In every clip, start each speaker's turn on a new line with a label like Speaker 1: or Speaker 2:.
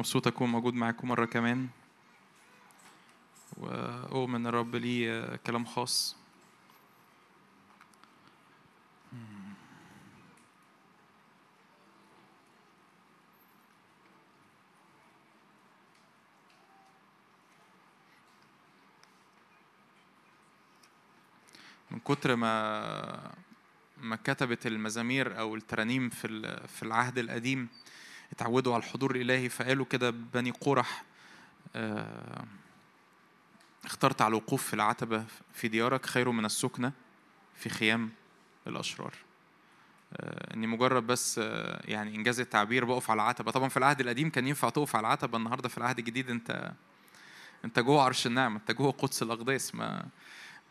Speaker 1: مبسوط أكون موجود معاكم مرة كمان. وأؤمن الرب لي كلام خاص. من كتر ما ما كتبت المزامير أو الترانيم في في العهد القديم اتعودوا على الحضور الإلهي فقالوا كده بني قرح آه، اخترت على الوقوف في العتبة في ديارك خير من السكنة في خيام الأشرار. آه، إني مجرد بس آه، يعني إنجاز التعبير بقف على العتبة. طبعا في العهد القديم كان ينفع تقف على العتبة النهارده في العهد الجديد أنت أنت جوه عرش النعمة أنت جوه قدس الأقداس. ما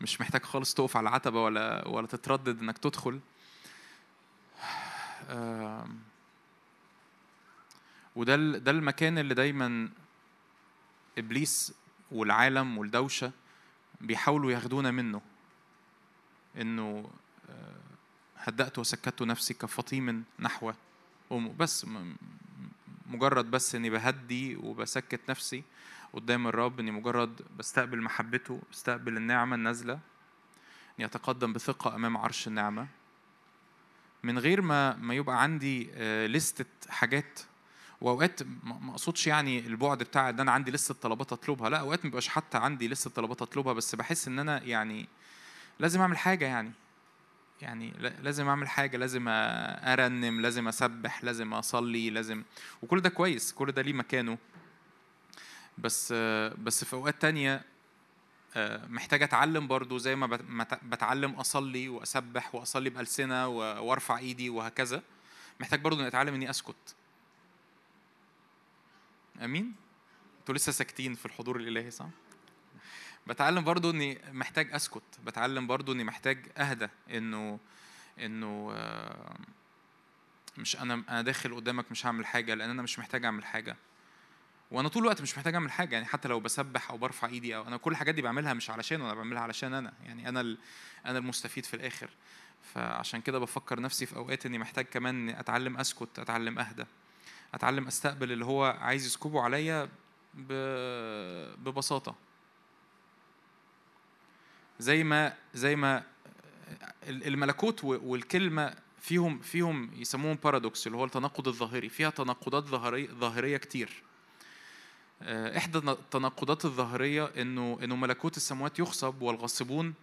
Speaker 1: مش محتاج خالص تقف على العتبة ولا ولا تتردد إنك تدخل. وده ده المكان اللي دايما إبليس والعالم والدوشة بيحاولوا ياخدونا منه. إنه آه، هدأت وسكت نفسي كفطيم نحو أمه. بس مجرد بس إني بهدي وبسكت نفسي قدام الرب إني مجرد بستقبل محبته بستقبل النعمة النازلة. إني أتقدم بثقة أمام عرش النعمة. من غير ما ما يبقى عندي آه، لستة حاجات وأوقات ما أقصدش يعني البعد بتاع إن أنا عندي لسه طلبات أطلبها لأ أوقات ما بيبقاش حتى عندي لسه طلبات أطلبها بس بحس إن أنا يعني لازم أعمل حاجة يعني. يعني لا- لازم أعمل حاجة لازم أرنم لازم أسبح لازم أصلي لازم. وكل ده كويس كل ده ليه مكانه. بس بس في أوقات تانية محتاج أتعلم برضو زي ما بتعلم أصلي وأسبح وأصلي بألسنة وأرفع إيدي وهكذا. محتاج برضو إني أتعلم إني أسكت. آمين. أنتوا لسه ساكتين في الحضور الإلهي صح؟ بتعلم برضو إني محتاج أسكت بتعلم برضو إني محتاج أهدى إنه إنه آه، مش أنا أنا داخل قدامك مش هعمل حاجة لأن أنا مش محتاج أعمل حاجة. وأنا طول الوقت مش محتاج أعمل حاجة يعني حتى لو بسبح أو برفع إيدي أو أنا كل الحاجات دي بعملها مش علشان أنا بعملها علشان أنا يعني أنا. أنا المستفيد في الآخر. فعشان كده بفكر نفسي في أوقات إني محتاج كمان أتعلم أسكت أتعلم أهدى. أتعلم أستقبل اللي هو عايز يسكبه عليا. ببساطة. زي ما زي ما ال- الملكوت والكلمة فيهم فيهم يسموهم بارادوكس اللي هو التناقض الظاهري. فيها تناقضات ظاهرية كتير. آه، إحدى التناقضات الظاهرية إنه إنه ملكوت السماوات يخصب والغاصبون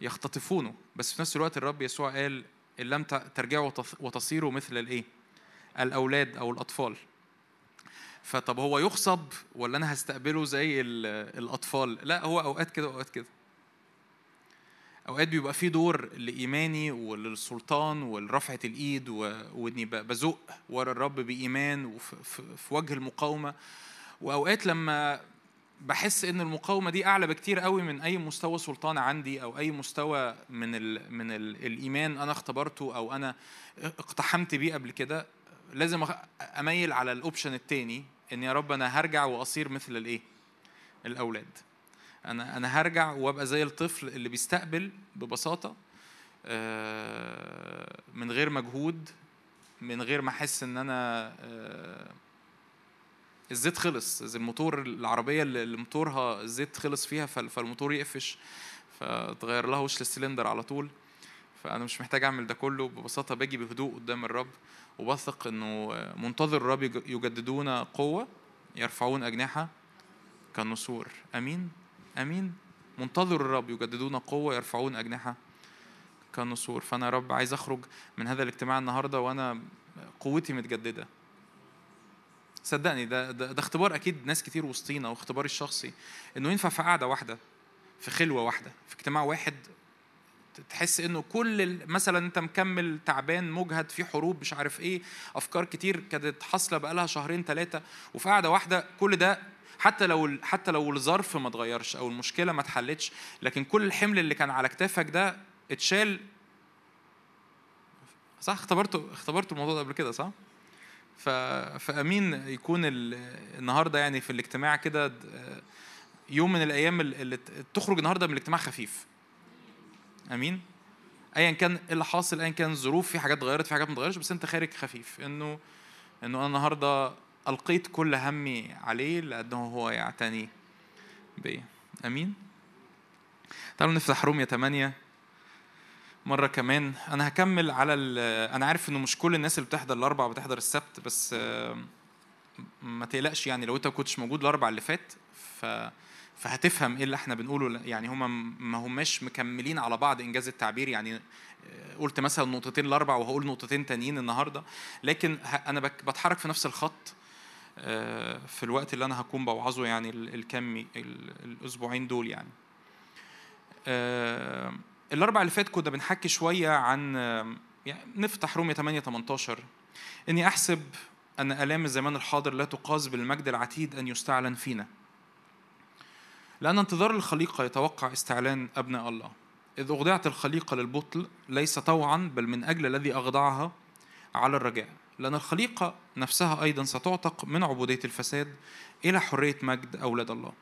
Speaker 1: يختطفونه. بس في نفس الوقت الرب يسوع قال إن لم ترجعوا وتص- وتصيروا مثل الإيه؟ الأولاد أو الأطفال. فطب هو يخصب ولا أنا هستقبله زي ال- الأطفال؟ لا هو أوقات كده وأوقات كده. أوقات بيبقى في دور لإيماني وللسلطان ولرفعة الإيد وإني بزق ورا الرب بإيمان وفي في- في وجه المقاومة. وأوقات لما بحس إن المقاومة دي أعلى بكتير قوي من أي مستوى سلطان عندي أو أي مستوى من ال من ال الإيمان أنا اختبرته أو أنا اقتحمت بيه قبل كده لازم أميل على الأوبشن التاني إن يا رب أنا هرجع وأصير مثل الإيه؟ الأولاد. أنا أنا هرجع وأبقى زي الطفل اللي بيستقبل ببساطة آه، من غير مجهود من غير ما أحس إن أنا آه، الزيت خلص. زي الموتور العربية اللي موتورها الزيت خلص فيها فال- فالموتور يقفش فتغير لها وش السلندر على طول. فأنا مش محتاج أعمل ده كله. ببساطة باجي بهدوء قدام الرب. وبثق إنه منتظر الرب يج- يجددون قوة يرفعون أجنحة كالنسور آمين؟ آمين؟ منتظر الرب يجددون قوة يرفعون أجنحة كالنسور فأنا يا رب عايز أخرج من هذا الاجتماع النهارده وأنا قوتي متجددة. صدقني ده, ده ده اختبار أكيد ناس كتير وسطينا واختباري الشخصي. إنه ينفع في قعدة واحدة في خلوة واحدة في اجتماع واحد تحس إنه كل مثلا أنت مكمل تعبان مجهد في حروب مش عارف إيه أفكار كتير كانت حاصلة بقالها شهرين ثلاثة وفي قعده واحدة كل ده حتى لو حتى لو الظرف ما اتغيرش أو المشكلة ما اتحلتش لكن كل الحمل اللي كان على كتافك ده اتشال. صح؟ اختبرته اختبرته الموضوع ده قبل كده صح؟ ف... فأمين يكون ال... النهارده يعني في الاجتماع كده يوم من الأيام اللي تخرج النهارده من الاجتماع خفيف. آمين. ايا كان إيه اللي حاصل؟ ايا كان الظروف في حاجات اتغيرت في حاجات ما اتغيرتش بس أنت خارج خفيف. إنه إنه أنا النهارده ألقيت كل همي عليه لأنه هو يعتني بي. أمين. تعالوا نفتح رومية 8 مرة كمان. أنا هكمل على أنا عارف إنه مش كل الناس اللي بتحضر الأربع بتحضر السبت بس ما تقلقش يعني لو أنت ما كنتش موجود الأربع اللي فات ف فهتفهم إيه اللي إحنا بنقوله يعني هما ما هماش مكملين على بعض إنجاز التعبير يعني قلت مثلا نقطتين الاربع وهقول نقطتين تانيين النهارده. لكن أنا بتحرك في نفس الخط آه، في الوقت اللي أنا هكون بوعظه يعني الكم الأسبوعين دول يعني. آه، الأربع اللي فات كنا بنحكي شوية عن يعني نفتح رومية 8 18 إني أحسب أن آلام الزمان الحاضر لا تقاس بالمجد العتيد أن يستعلن فينا. لأن انتظار الخليقة يتوقع استعلان أبناء الله. إذ أخضعت الخليقة للبطل ليس طوعا بل من أجل الذي أخضعها على الرجاء. لأن الخليقة نفسها أيضا ستعتق من عبودية الفساد إلى حرية مجد أولاد الله.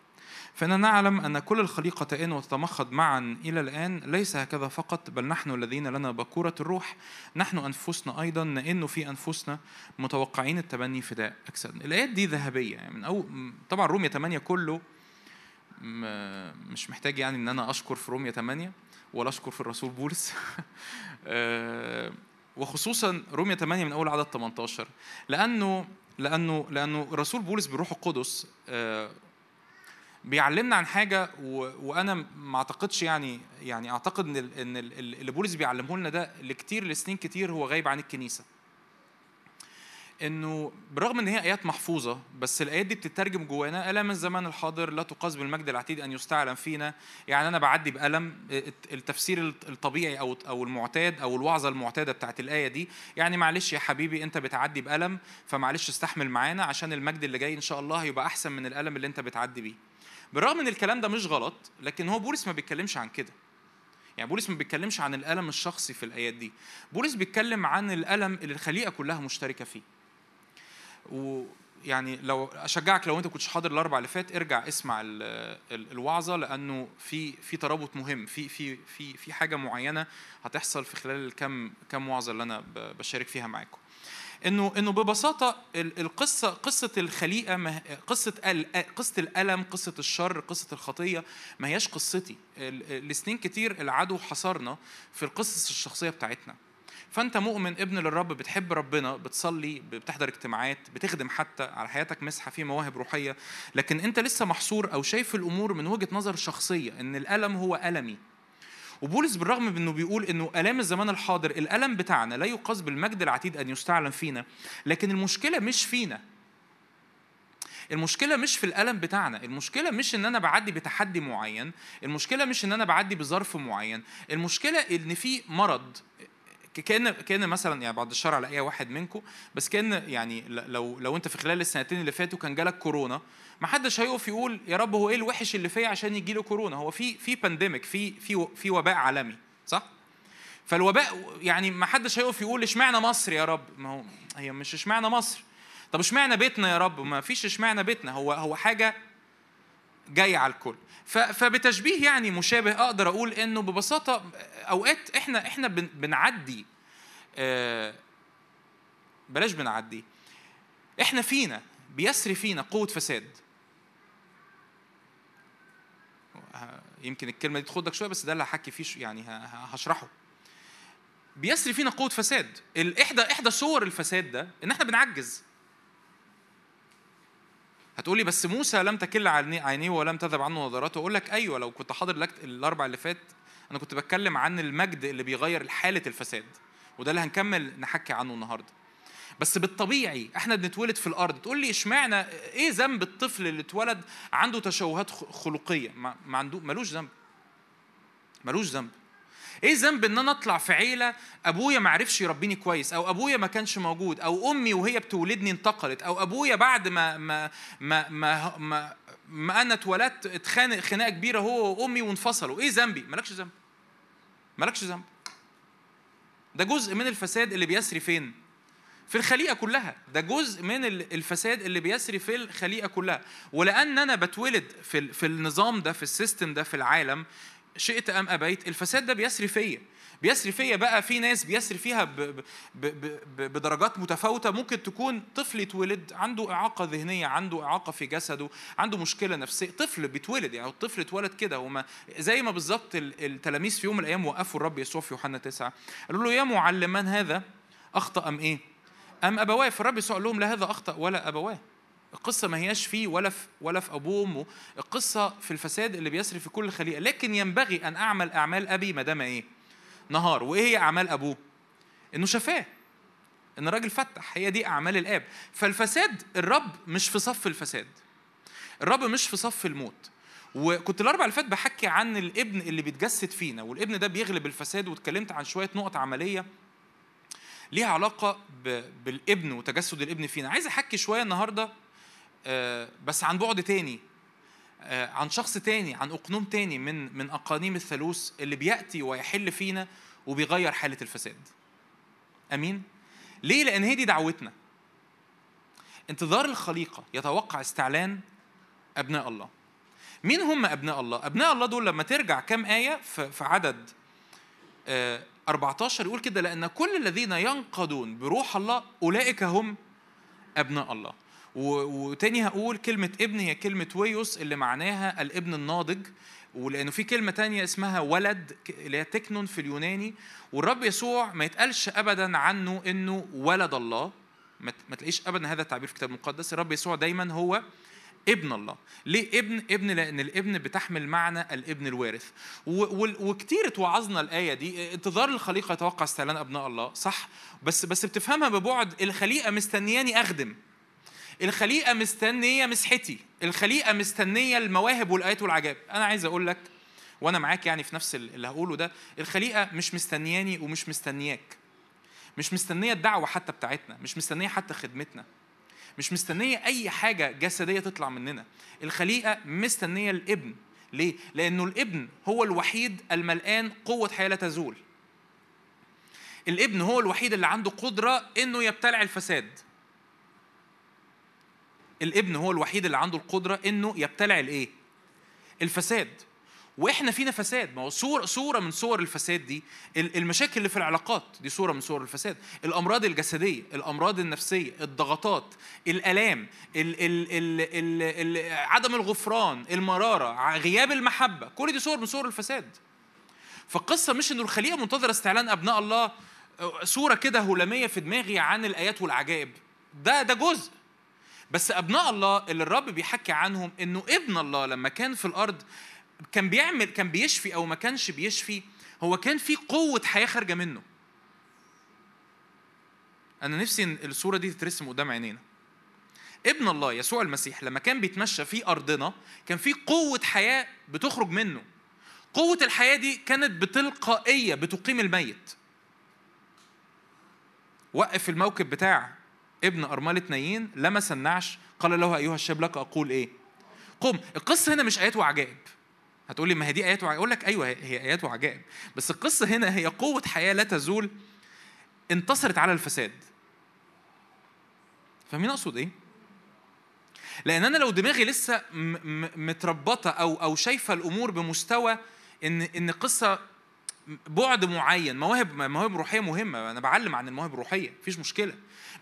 Speaker 1: فإننا نعلم أن كل الخليقة تئن وتتمخض معا إلى الآن ليس هكذا فقط بل نحن الذين لنا بكورة الروح. نحن أنفسنا أيضا نئن في أنفسنا متوقعين التبني فداء أجسادنا. الآيات دي ذهبية. يعني من أو طبعا رومية 8 كله مش محتاج يعني إن أنا أشكر في رومية 8 ولا أشكر في الرسول بولس. آه، وخصوصا رومية 8 من أول عدد 18 لأنه لأنه لأنه الرسول بولس بالروح القدس آه، بيعلمنا عن حاجة وأنا ما أعتقدش يعني يعني أعتقد إن إن اللي بولس بيعلمه لنا ده لكتير لسنين كتير هو غايب عن الكنيسة. إنه برغم إن هي آيات محفوظة بس الآيات دي بتترجم جوانا الام الزمان الحاضر لا تقاس بالمجد العتيد أن يستعلم فينا. يعني أنا بعدي بألم التفسير الطبيعي أو أو المعتاد أو الوعظة المعتادة بتاعت الآية دي. يعني معلش يا حبيبي أنت بتعدي بألم فمعلش استحمل معانا عشان المجد اللي جاي إن شاء الله هيبقى أحسن من الألم اللي أنت بتعدي بيه. بالرغم إن الكلام ده مش غلط لكن هو بولس ما بيتكلمش عن كده. يعني بولس ما بيتكلمش عن الألم الشخصي في الآيات دي. بولس بيتكلم عن الألم اللي الخليقة كلها مشتركة فيه. ويعني لو أشجعك لو أنت كنتش حاضر الأربع اللي فات ارجع اسمع الوعظة لأنه في في ترابط مهم. في في في في حاجة معينة هتحصل في خلال الكم كم وعظة اللي أنا بشارك فيها معاكم. إنه إنه ببساطة القصة قصة الخليقة قصة قصة الألم قصة الشر قصة الخطية ما هياش قصتي. لسنين كتير العدو حصرنا في القصص الشخصية بتاعتنا. فانت مؤمن ابن للرب بتحب ربنا بتصلي بتحضر اجتماعات بتخدم حتى على حياتك مسحة في مواهب روحية. لكن انت لسه محصور أو شايف الأمور من وجهة نظر شخصية إن الألم هو ألمي. وبولس بالرغم من إنه بيقول إنه ألام الزمان الحاضر الألم بتاعنا لا يقاس بالمجد العتيد أن يستعلن فينا. لكن المشكلة مش فينا. المشكلة مش في الألم بتاعنا، المشكلة مش إن أنا بعدي بتحدي معين، المشكلة مش إن أنا بعدي بظرف معين، المشكلة إن في مرض كأن كأن مثلا يعني بعد الشر على أي واحد منكم بس كأن يعني لو لو أنت في خلال السنتين اللي فاتوا كان جالك كورونا ما حدش هيقف يقول يا رب هو إيه الوحش اللي فيا عشان يجي له كورونا؟ هو في في بانديميك في في في وباء عالمي صح؟ فالوباء يعني ما حدش هيقف يقول اشمعنى مصر يا رب؟ ما هو هي مش اشمعنى مصر. طب اشمعنى بيتنا يا رب؟ ما فيش اشمعنى بيتنا. هو هو حاجة جاية على الكل. فبتشبيه يعني مشابه أقدر أقول إنه ببساطة أوقات إحنا إحنا بنعدي آه، بلاش بنعدي. إحنا فينا بيسري فينا قوة فساد. يمكن الكلمة دي تخدك شوية بس ده اللي هحكي فيه يعني هشرحه. بيسري فينا قوة فساد. إحدى إحدى صور الفساد ده إن إحنا بنعجز. هتقولي بس موسى لم تكل عينيه ولم تذهب عنه نظراته. أقول لك أيوه لو كنت حاضر الأربع اللي فات أنا كنت بتكلم عن المجد اللي بيغير حالة الفساد وده اللي هنكمل نحكي عنه النهارده. بس بالطبيعي إحنا بنتولد في الأرض. تقول لي إشمعنى إيه ذنب الطفل اللي اتولد عنده تشوهات خلقية؟ ما عنده ملوش ذنب. ملوش ذنب. إيه ذنب إن أنا أطلع في عيلة أبويا ما عرفش يربيني كويس أو أبويا ما كانش موجود أو أمي وهي بتولدني انتقلت أو أبويا بعد ما ما ما ما, ما, ما أنا اتولدت اتخانق خناقة كبيرة هو وأمي وانفصلوا. إيه ذنبي؟ مالكش ذنب. مالكش ذنب. ده جزء من الفساد اللي بيسري فين؟ في الخليقة كلها. ده جزء من الفساد اللي بيسري في الخليقة كلها. ولأن أنا بتولد في في النظام ده في ال system ده في العالم شئت أم أبيت الفساد ده بيسري فيا. بيسري فيا بقى في ناس بيسري فيها ب ب ب بدرجات متفاوتة. ممكن تكون طفل يتولد عنده إعاقة ذهنية عنده إعاقة في جسده عنده مشكلة نفسية. طفل بيتولد يعني الطفل اتولد كده وما زي ما بالظبط التلاميذ في يوم من الأيام وقفوا الرب يسوع في يوحنا تسعة. قالوا له يا معلم من هذا أخطأ أم إيه؟ أم أبواه. فالرب يسوع قال لهم لا هذا أخطأ ولا أبواه. القصة ما هياش فيه ولا في ولا في أبوه وأمه. القصة في الفساد اللي بيسري في كل الخليقة لكن ينبغي أن أعمل أعمال أبي ما دام إيه؟ نهار. وإيه هي أعمال أبوه؟ إنه شفاه. إن الراجل فتح. هي دي أعمال الآب. فالفساد الرب مش في صف الفساد. الرب مش في صف الموت. وكنت الأربع اللي فات بحكي عن الابن اللي بيتجسد فينا. والابن ده بيغلب الفساد. واتكلمت عن شوية نقط عملية ليها علاقة بالابن وتجسد الابن فينا. عايز أحكي شوية النهارده بس عن بعد تاني آه، عن شخص تاني عن أقنوم تاني من من أقانيم الثالوث اللي بيأتي ويحل فينا وبيغير حالة الفساد أمين؟ ليه؟ لأن هي دي دعوتنا انتظار الخليقة يتوقع استعلان أبناء الله مين هم أبناء الله؟ أبناء الله دول لما ترجع كم آية في عدد 14 آه، يقول كده لأن كل الذين ينقضون بروح الله أولئك هم أبناء الله وتاني هقول كلمة ابن هي كلمة ويوس اللي معناها الابن الناضج ولأنه في كلمة تانية اسمها ولد اللي هي تكنون في اليوناني والرب يسوع ما يتقالش أبدا عنه إنه ولد الله ما تلاقيش أبدا هذا التعبير في الكتاب المقدس الرب يسوع دايما هو ابن الله. ليه ابن؟ ابن لأن الابن بتحمل معنى الابن الوارث. وكتير اتوعظنا الآية دي انتظار الخليقة يتوقع استعلان أبناء الله صح؟ بس بس بتفهمها ببعد الخليقة مستنياني أخدم. الخليقة مستنية مسحتي. الخليقة مستنية المواهب والآيات والعجائب. أنا عايز أقول لك وأنا معاك يعني في نفس اللي هقوله ده الخليقة مش مستنياني ومش مستنياك. مش مستنية الدعوة حتى بتاعتنا مش مستنية حتى خدمتنا. مش مستنية أي حاجة جسدية تطلع مننا. الخليقة مستنية الابن. ليه؟ لأنه الابن هو الوحيد الملآن قوة حياة لا تزول. الابن هو الوحيد اللي عنده قدرة إنه يبتلع الفساد. الابن هو الوحيد اللي عنده القدرة إنه يبتلع الإيه؟ الفساد. وإحنا فينا فساد. ما هو صورة صورة من صور الفساد دي. المشاكل اللي في العلاقات دي صورة من صور الفساد. الأمراض الجسدية الأمراض النفسية الضغطات الآلام ال ال ال ال ال عدم الغفران المرارة غياب المحبة. كل دي صور من صور الفساد. فالقصة مش إنه الخليقة منتظرة استعلان أبناء الله صورة كده هلامية في دماغي عن الآيات والعجائب. ده ده جزء. بس أبناء الله اللي الرب بيحكي عنهم إنه ابن الله لما كان في الأرض كان بيعمل كان بيشفي أو ما كانش بيشفي هو كان في قوة حياة خارجة منه. أنا نفسي إن الصورة دي تترسم قدام عينينا. ابن الله يسوع المسيح لما كان بيتمشى في أرضنا كان في قوة حياة بتخرج منه. قوة الحياة دي كانت بتلقائية بتقيم الميت. وقف الموكب بتاع ابن أرملة نايين لمس النعش قال له أيها الشاب لك أقول إيه؟ قم. القصة هنا مش آيات وعجائب. هتقول لي ما هي دي آيات وعجائب؟ أقول لك أيوه هي آيات وعجائب. بس القصة هنا هي قوة حياة لا تزول انتصرت على الفساد. فاهمين أقصد إيه؟ لأن أنا لو دماغي لسه متربطة أو أو شايفة الأمور بمستوى إن إن قصة بعد معين مواهب مواهب روحية مهمة. أنا بعلم عن المواهب الروحية مفيش مشكلة.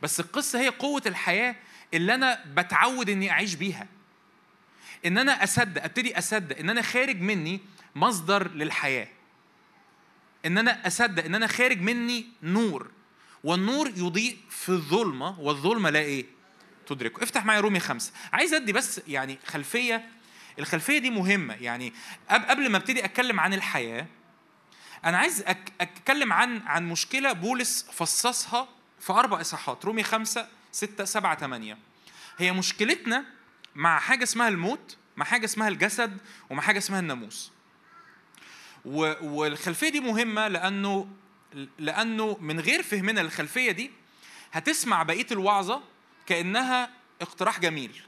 Speaker 1: بس القصة هي قوة الحياة اللي أنا بتعود إني أعيش بيها. إن أنا أصدق أبتدي أصدق إن أنا خارج مني مصدر للحياة. إن أنا أصدق إن أنا خارج مني نور والنور يضيء في الظلمة والظلمة لا إيه؟ تدركه. افتح معايا رومي خمسة. عايز أدي بس يعني خلفية الخلفية دي مهمة. يعني قبل ما أبتدي أتكلم عن الحياة أنا عايز أتكلم عن عن مشكلة بولس فصصها في أربع إصحاحات رومي خمسة ستة سبعة ثمانية هي مشكلتنا مع حاجة اسمها الموت مع حاجة اسمها الجسد ومع حاجة اسمها الناموس. والخلفية دي مهمة لأنه لأنه من غير فهمنا للخلفية دي هتسمع بقية الوعظة كأنها اقتراح جميل.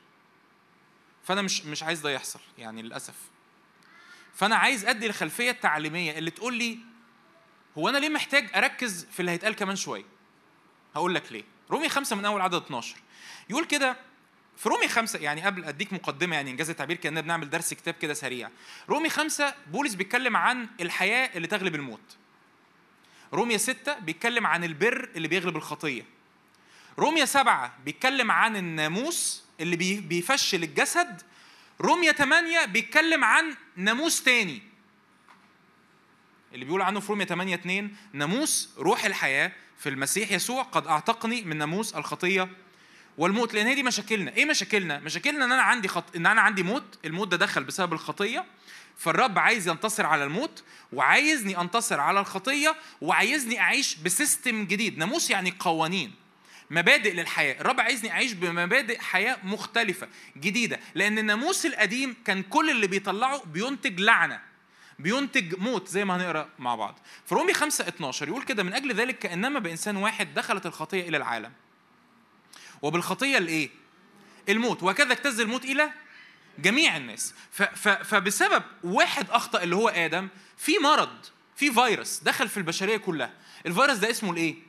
Speaker 1: فأنا مش مش عايز ده يحصل يعني للأسف. فأنا عايز أدي الخلفية التعليمية اللي تقول لي هو أنا ليه محتاج أركز في اللي هيتقال كمان شوية؟ هقول لك ليه. رومي خمسة من أول عدد 12 يقول كده في رومي خمسة يعني قبل أديك مقدمة يعني إنجاز التعبير كأننا بنعمل درس كتاب كده سريع. رومي خمسة بولس بيتكلم عن الحياة اللي تغلب الموت. رومية ستة بيتكلم عن البر اللي بيغلب الخطية. رومية سبعة بيتكلم عن الناموس اللي بيفشل الجسد. رومية ثمانية بيتكلم عن ناموس تاني. اللي بيقول عنه في رومية 8 2 ناموس روح الحياة. في المسيح يسوع قد أعتقني من ناموس الخطية والموت لأن هي دي مشاكلنا. إيه مشاكلنا؟ مشاكلنا إن أنا عندي خط... إن أنا عندي موت الموت ده دخل بسبب الخطية فالرب عايز ينتصر على الموت وعايزني أنتصر على الخطية وعايزني أعيش بسيستم جديد. ناموس يعني قوانين مبادئ للحياة. الرب عايزني أعيش بمبادئ حياة مختلفة جديدة. لأن الناموس القديم كان كل اللي بيطلعه بينتج لعنة. بينتج موت زي ما هنقرأ مع بعض. في رومي 5 12 يقول كده من أجل ذلك كأنما بإنسان واحد دخلت الخطية إلى العالم. وبالخطية الايه الموت. وهكذا اجتز الموت إلى جميع الناس. فبسبب واحد أخطأ اللي هو آدم في مرض في فيروس دخل في البشرية كلها. الفيروس ده اسمه الإيه؟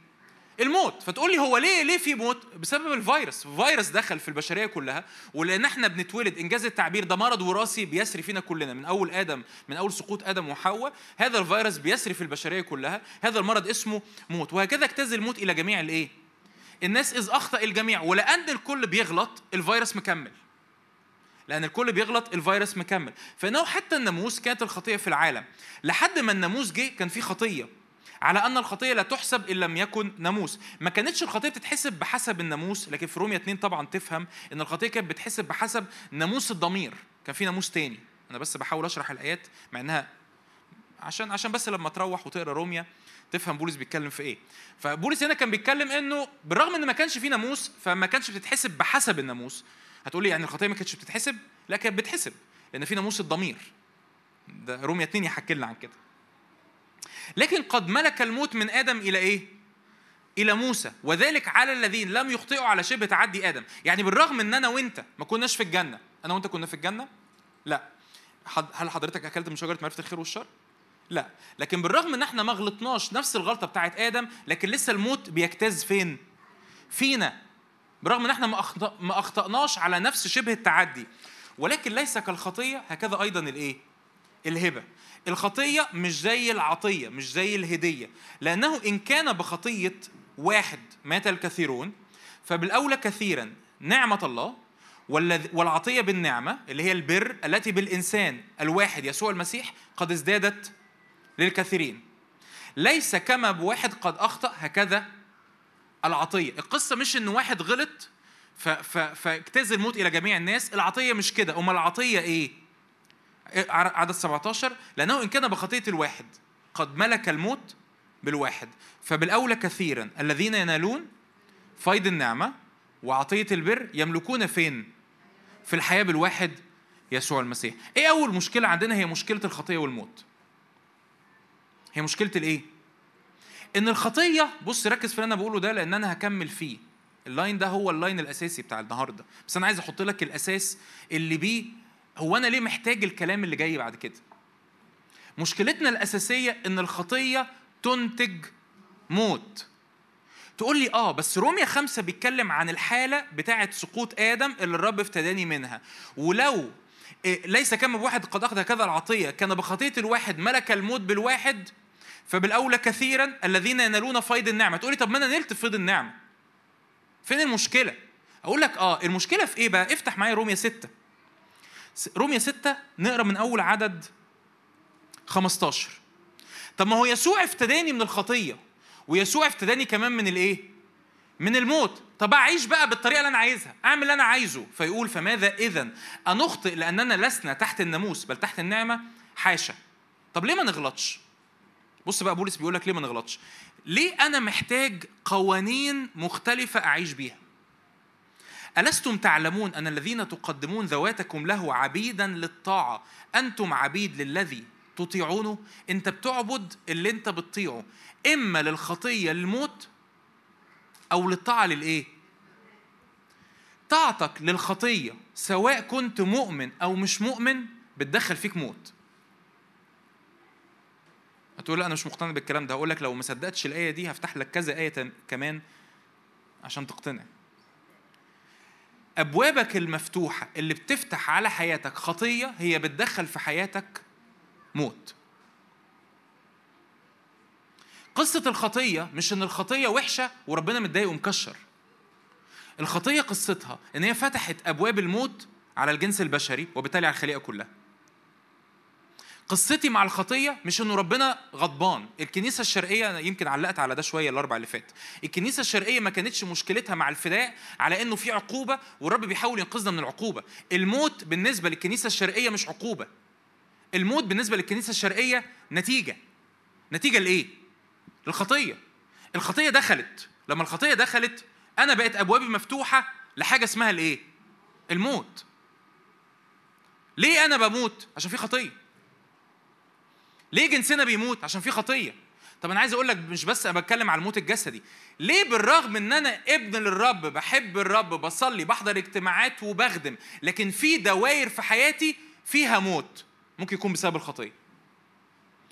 Speaker 1: الموت. فتقول لي هو ليه ليه في موت؟ بسبب الفيروس. فيروس دخل في البشرية كلها ولأن إحنا بنتولد. إنجاز التعبير ده مرض وراثي بيسري فينا كلنا. من أول آدم من أول سقوط آدم وحواء هذا الفيروس بيسري في البشرية كلها. هذا المرض اسمه موت. وهكذا اجتاز الموت إلى جميع الإيه؟ الناس إذ أخطأ الجميع. ولأن الكل بيغلط الفيروس مكمل. لأن الكل بيغلط الفيروس مكمل. فإنه حتى الناموس كانت الخطية في العالم. لحد ما الناموس جه كان في خطية. على أن الخطية لا تحسب إن لم يكن ناموس. ما كانتش الخطية بتتحسب بحسب الناموس لكن في رومية 2 طبعا تفهم إن الخطية كانت بتحسب بحسب ناموس الضمير. كان في ناموس تاني. أنا بس بحاول أشرح الآيات مع إنها عشان عشان بس لما تروح وتقرأ روميا تفهم بولس بيتكلم في إيه. فبولس هنا كان بيتكلم إنه بالرغم إن ما كانش في ناموس فما كانش بتتحسب بحسب الناموس. هتقول لي يعني الخطية ما كانتش بتتحسب؟ لا كانت بتحسب لأن في ناموس الضمير. ده روميا 2 يحكي لنا عن كده. لكن قد ملك الموت من آدم إلى إيه؟ إلى موسى وذلك على الذين لم يخطئوا على شبه تعدي آدم. يعني بالرغم إن أنا وأنت ما كناش في الجنة أنا وأنت كنا في الجنة؟ لا. هل حضرتك أكلت من شجرة معرفة الخير والشر؟ لا. لكن بالرغم إن إحنا ما غلطناش نفس الغلطة بتاعت آدم لكن لسه الموت بيجتاز فين؟ فينا. برغم إن إحنا ما أخطأناش على نفس شبه التعدي. ولكن ليس كالخطية هكذا أيضا الإيه؟ الهبة. الخطية مش زي العطية مش زي الهدية. لأنه إن كان بخطية واحد مات الكثيرون فبالأولى كثيرا نعمة الله والعطية بالنعمة اللي هي البر التي بالإنسان الواحد يسوع المسيح قد ازدادت للكثيرين. ليس كما بواحد قد أخطأ هكذا العطية. القصة مش إن واحد غلط فاجتاز الموت إلى جميع الناس العطية مش كده. أمال العطية إيه؟ عدد 17 لأنه إن كان بخطية الواحد قد ملك الموت بالواحد. فبالأولى كثيرا الذين ينالون فيض النعمة وعطية البر يملكون فين؟ في الحياة بالواحد يسوع المسيح. إيه أول مشكلة عندنا؟ هي مشكلة الخطية والموت. هي مشكلة الإيه؟ إن الخطية بص ركز في اللي أنا بقوله ده لأن أنا هكمل فيه. ال line ده هو ال line الأساسي بتاع النهارده. بس أنا عايز أحط لك الأساس اللي بيه هو أنا ليه محتاج الكلام اللي جاي بعد كده؟ مشكلتنا الأساسية إن الخطية تنتج موت. تقول لي آه بس روميا خمسة بيتكلم عن الحالة بتاعة سقوط آدم اللي الرب افتداني منها. ولو إيه، ليس كما بواحد قد أخذ كذا العطية كان بخطية الواحد ملك الموت بالواحد فبالأولى كثيرا الذين ينالون فيض النعمة. تقولي طب ما أنا نلت فيض النعمة. فين المشكلة؟ أقول لك آه المشكلة في إيه بقى؟ افتح معايا روميا 6 روميا 6 نقرأ من أول عدد 15 طب ما هو يسوع افتداني من الخطية ويسوع افتداني كمان من الإيه؟ من الموت. طب أعيش بقى بالطريقة اللي أنا عايزها أعمل اللي أنا عايزه. فيقول فماذا اذا أنخطئ لأننا لسنا تحت الناموس بل تحت النعمة حاشا. طب ليه ما نغلطش؟ بص بقى بولس بيقول لك ليه ما نغلطش. ليه أنا محتاج قوانين مختلفة أعيش بيها؟ ألستم تعلمون أن الذين تقدمون ذواتكم له عبيدا للطاعة؟ أنتم عبيد للذي تطيعونه؟ أنت بتعبد اللي أنت بتطيعه. إما للخطية للموت أو للطاعة للإيه؟ طاعتك للخطية سواء كنت مؤمن أو مش مؤمن بتدخل فيك موت. هتقول لا أنا مش مقتنع بالكلام ده. هقول لك لو ما صدقتش الآية دي هفتح لك كذا آية كمان عشان تقتنع. أبوابك المفتوحة اللي بتفتح على حياتك خطية هي بتدخل في حياتك موت قصة الخطية مش إن الخطية وحشة وربنا متضايق ومكشر. الخطية قصتها إن هي فتحت أبواب الموت على الجنس البشري وبالتالي على الخليقة كلها. قصتي مع الخطية مش إنه ربنا غضبان، الكنيسة الشرقية أنا يمكن علقت على ده شوية الأربع اللي فات. الكنيسة الشرقية ما كانتش مشكلتها مع الفداء على إنه في عقوبة والرب بيحاول ينقذنا من العقوبة. الموت بالنسبة للكنيسة الشرقية مش عقوبة. الموت بالنسبة للكنيسة الشرقية نتيجة. نتيجة لإيه؟ الخطية الخطية دخلت لما الخطية دخلت أنا بقت أبوابي مفتوحة لحاجة اسمها الإيه؟ الموت ليه أنا بموت؟ عشان في خطية ليه جنسنا بيموت؟ عشان في خطية. طب أنا عايز أقول لك مش بس أنا بتكلم على الموت الجسدي. ليه بالرغم إن أنا ابن للرب بحب الرب بصلي بحضر اجتماعات وبخدم لكن في دوائر في حياتي فيها موت. ممكن يكون بسبب الخطية.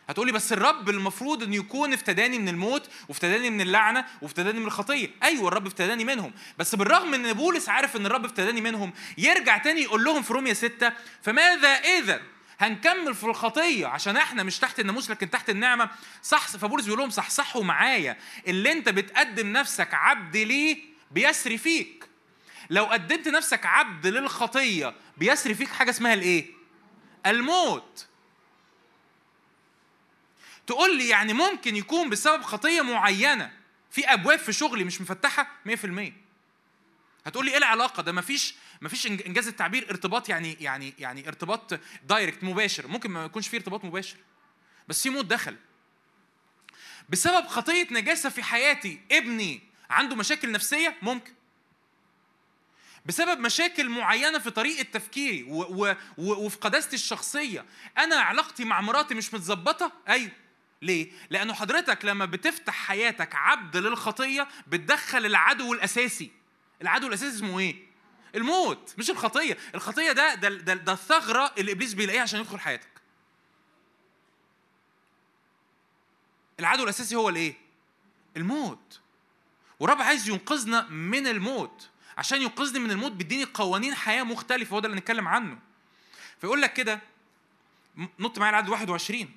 Speaker 1: هتقولي بس الرب المفروض انه يكون افتداني من الموت وافتداني من اللعنة وافتداني من الخطية. أيوه الرب افتداني منهم. بس بالرغم إن بولس عارف إن الرب افتداني منهم يرجع تاني يقول لهم في روميا ستة فماذا اذا هنكمل في الخطية عشان إحنا مش تحت الناموس لكن تحت النعمة. صح فبولس بيقول لهم صحصحوا معايا. اللي انت بتقدم نفسك عبد ليه بيسري فيك. لو قدمت نفسك عبد للخطية بيسري فيك حاجة اسمها الايه؟ الموت. تقول لي يعني ممكن يكون بسبب خطية معينة في أبواب في شغلي مش مفتحة؟ 100% هتقول لي إيه العلاقة؟ ده مفيش مفيش إنجاز التعبير ارتباط يعني يعني يعني ارتباط دايركت مباشر. ممكن ما يكونش فيه ارتباط مباشر. بس في موت دخل. بسبب خطية نجاسة في حياتي ابني عنده مشاكل نفسية؟ ممكن. بسبب مشاكل معينة في طريقة تفكيري و و و وفي قداستي الشخصية. أنا علاقتي مع مراتي مش متظبطة؟ أيوه. ليه؟ لأنه حضرتك لما بتفتح حياتك عبد للخطية بتدخل العدو الأساسي. العدو الأساسي اسمه إيه؟ الموت مش الخطية، الخطية ده ده ده, ده الثغرة اللي إبليس بيلاقيها عشان يدخل حياتك. العدو الأساسي هو الإيه؟ الموت. ورب عايز ينقذنا من الموت. عشان ينقذني من الموت بيديني قوانين حياة مختلفة هو ده اللي نتكلم عنه. فيقول لك كده نط معايا العدد 21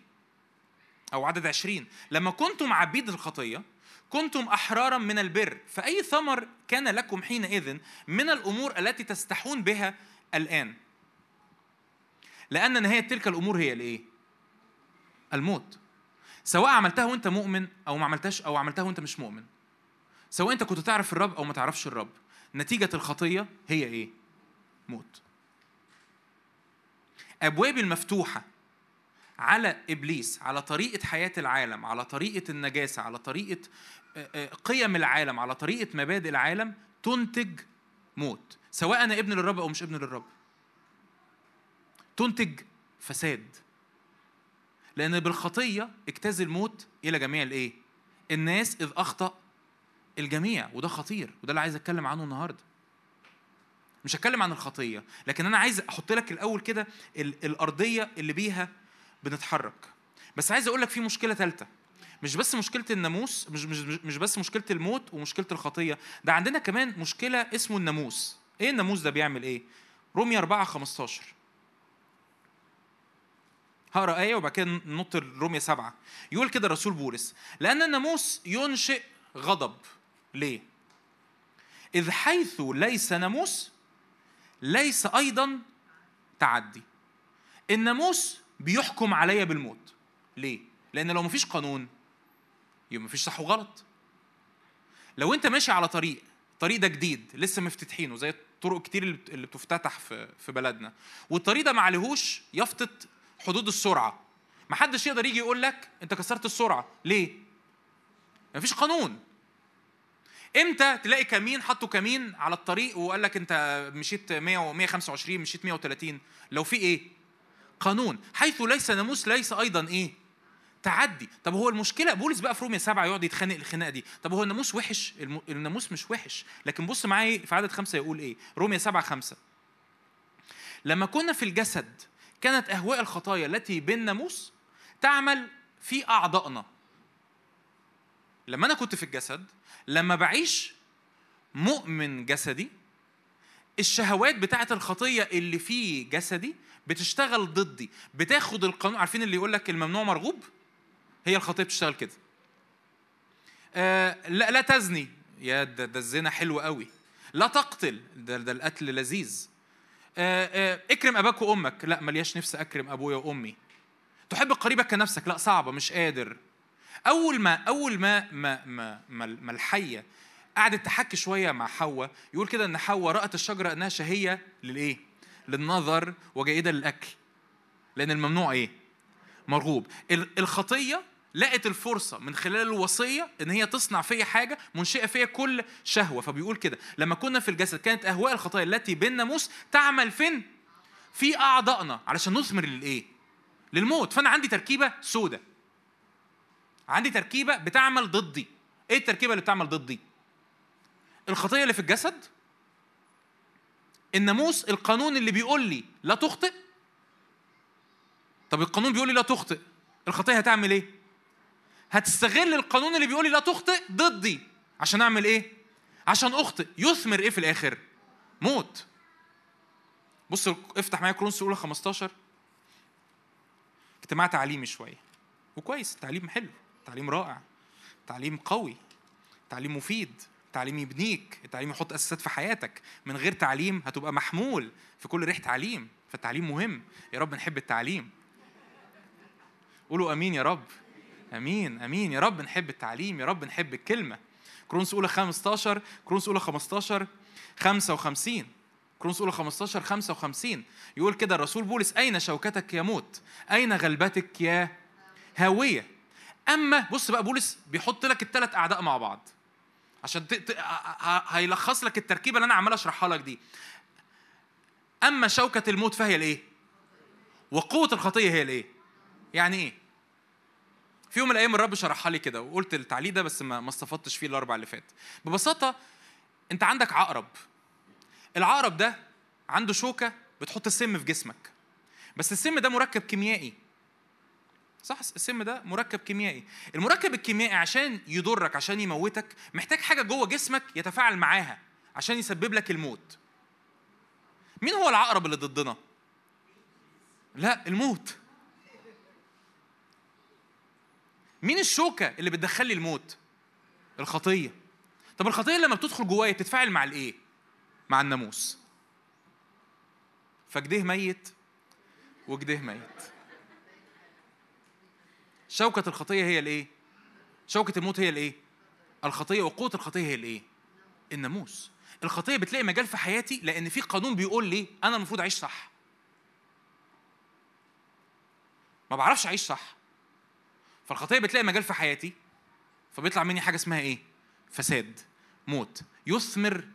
Speaker 1: أو عدد عشرين لما كنتم عبيد الخطية كنتم أحرارا من البر فأي ثمر كان لكم حينئذ من الأمور التي تستحون بها الآن لأن نهاية تلك الأمور هي الإيه؟ الموت سواء عملتها وأنت مؤمن أو ما عملتهاش أو عملتها وأنت مش مؤمن سواء أنت كنت تعرف الرب أو ما تعرفش الرب نتيجة الخطية هي إيه؟ موت أبوابي المفتوحة على إبليس على طريقة حياة العالم على طريقة النجاسة على طريقة قيم العالم على طريقة مبادئ العالم تنتج موت سواء أنا ابن للرب أو مش ابن للرب. تنتج فساد. لأن بالخطية اجتاز الموت إلى جميع الإيه؟ الناس إذ أخطأ الجميع وده خطير وده اللي عايز أتكلم عنه النهارده. مش هتكلم عن الخطية لكن أنا عايز أحط لك الأول كده الأرضية اللي بيها بنتحرك. بس عايز أقول لك في مشكلة ثالثه مش بس مشكلة الناموس مش مش مش بس مشكلة الموت ومشكلة الخطية. ده عندنا كمان مشكلة اسمه الناموس. إيه الناموس ده بيعمل إيه؟ رومية 4 15 هقرأ آية وبعد كده ننط رومية 7 يقول كده الرسول بولس لأن الناموس ينشئ غضب. ليه؟ إذ حيث ليس ناموس ليس أيضا تعدي. الناموس بيحكم عليا بالموت. ليه؟ لأن لو مفيش قانون يبقى مفيش صح وغلط. لو أنت ماشي على طريق الطريق ده جديد لسه مفتتحينه زي طرق كتير اللي بتفتتح في في بلدنا. والطريق ده ما عليهوش يافطه حدود السرعة. محدش يقدر يجي يقول لك أنت كسرت السرعة. ليه؟ مفيش قانون. إمتى تلاقي كمين حطوا كمين على الطريق وقال لك أنت مشيت 100 125 مشيت 130 لو في إيه؟ قانون حيث ليس ناموس ليس أيضا إيه؟ تعدي. طب هو المشكلة بولس بقى في روميا سبعة يقعد يتخانق الخناقة دي. طب هو الناموس وحش؟ الناموس مش وحش. لكن بص معايا في عدد خمسة يقول إيه؟ روميا سبعة خمسة. لما كنا في الجسد كانت أهواء الخطايا التي بالناموس تعمل في أعضائنا. لما أنا كنت في الجسد لما بعيش مؤمن جسدي الشهوات بتاعت الخطية اللي في جسدي بتشتغل ضدي. بتاخد القانون عارفين اللي يقول لك الممنوع مرغوب؟ هي الخطية بتشتغل كده. آه لا لا تزني. يا ده, ده الزنا حلو قوي. لا تقتل. ده, ده القتل لذيذ. آه آه اكرم أباك وأمك. لا ملياش نفس أكرم أبويا وأمي. تحب قريبك كنفسك. لا صعبة مش قادر. أول ما أول ما ما, ما, ما الحية قعدت تحكي شوية مع حواء يقول كده إن حواء رأت الشجرة إنها شهية للإيه؟ للنظر وجيده للأكل. لأن الممنوع إيه؟ مرغوب. الخطية لقت الفرصة من خلال الوصية إن هي تصنع فيا حاجة منشئة فيا كل شهوة. فبيقول كده لما كنا في الجسد كانت أهواء الخطايا التي بالناموس تعمل فين؟ في أعضائنا علشان نثمر للإيه؟ للموت. فأنا عندي تركيبة سودة. عندي تركيبة بتعمل ضدي. إيه التركيبة اللي بتعمل ضدي؟ الخطية اللي في الجسد الناموس القانون اللي بيقول لي لا تخطئ. طب القانون بيقول لي لا تخطئ الخطية هتعمل إيه؟ هتستغل القانون اللي بيقول لي لا تخطئ ضدي. عشان أعمل إيه؟ عشان أخطئ. يثمر إيه في الآخر؟ موت. بص افتح معايا كرونس الأولى 15 اجتماع تعليمي شوية. وكويس تعليم حلو تعليم رائع تعليم قوي تعليم مفيد. تعليم يبنيك التعليم يحط أساسات في حياتك. من غير تعليم هتبقى محمول في كل ريح تعليم. فالتعليم مهم. يا رب نحب التعليم. قولوا آمين يا رب. آمين آمين. يا رب نحب التعليم يا رب نحب الكلمة. كورنثوس أولى 15 كورنثوس أولى 15 55 كورنثوس أولى 15 55 يقول كده الرسول بولس أين شوكتك يا موت؟ أين غلبتك يا هاويه أما بص بقى بولس بيحط لك الثلاث أعداء مع بعض. عشان. هيلخص لك التركيبة اللي أنا عمال أشرحها لك دي. أما شوكة الموت فهي الايه وقوة الخطية هي الايه يعني إيه؟ في يوم من الأيام الرب شرحها لي كده وقلت التعليق ده بس ما استفدتش فيه الأربع اللي فات. ببساطة أنت عندك عقرب. العقرب ده عنده شوكة بتحط السم في جسمك. بس السم ده مركب كيميائي. صح؟ السم ده مركب كيميائي. المركب الكيميائي عشان يضرك عشان يموتك محتاج حاجة جوه جسمك يتفاعل معاها عشان يسبب لك الموت. مين هو العقرب اللي ضدنا؟ لا الموت. مين الشوكة اللي بتدخل لي الموت؟ الخطية. طب الخطية لما بتدخل جوايا بتتفاعل مع الإيه؟ مع الناموس. فجده ميت وجده ميت. شوكة الخطية هي الإيه؟ شوكة الموت هي الإيه؟ الخطية وقوة الخطية هي الإيه؟ الناموس الخطية بتلاقي مجال في حياتي لأن في قانون بيقول لي أنا المفروض أعيش صح ما بعرفش أعيش صح فالخطية بتلاقي مجال في حياتي فبيطلع مني حاجة اسمها إيه؟ فساد موت يثمر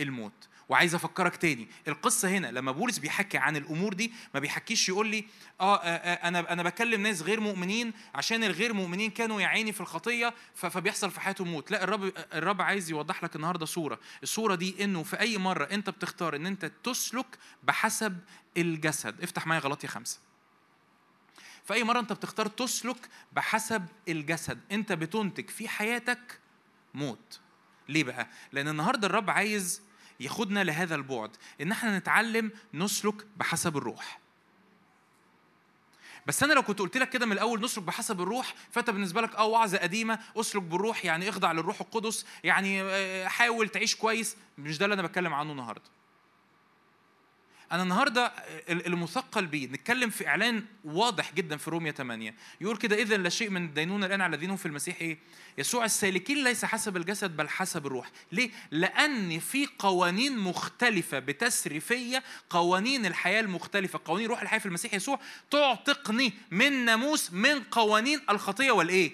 Speaker 1: الموت وعايز افكرك تاني. القصة هنا لما بولس بيحكي عن الأمور دي ما بيحكيش يقول لي آه, آه, آه أنا أنا بكلم ناس غير مؤمنين عشان الغير مؤمنين كانوا يا عيني في الخطية فبيحصل في حياتهم موت. لا الرب الرب عايز يوضح لك النهارده صورة. الصورة دي إنه في أي مرة أنت بتختار إن أنت تسلك بحسب الجسد. افتح معايا غلطي خمسة. في أي مرة أنت بتختار تسلك بحسب الجسد. أنت بتنتج في حياتك موت. ليه بقى؟ لأن النهارده الرب عايز ياخدنا لهذا البعد إن إحنا نتعلم نسلك بحسب الروح. بس أنا لو كنت قلت لك كده من الأول نسلك بحسب الروح فأنت بالنسبة لك آه وعظة قديمة اسلك بالروح يعني اخضع للروح القدس يعني آه، حاول تعيش كويس مش ده اللي أنا بتكلم عنه النهارده. أنا النهاردة المثقل بيه نتكلم في إعلان واضح جدا في رومية 8 يقول كده إذا لا شيء من الدينونة الآن على الذين هم في المسيح إيه؟ يسوع السالكين ليس حسب الجسد بل حسب الروح ليه؟ لأن في قوانين مختلفة بتسري فيا قوانين الحياة المختلفة قوانين روح الحياة في المسيح يسوع تعتقني من ناموس من قوانين الخطية والإيه؟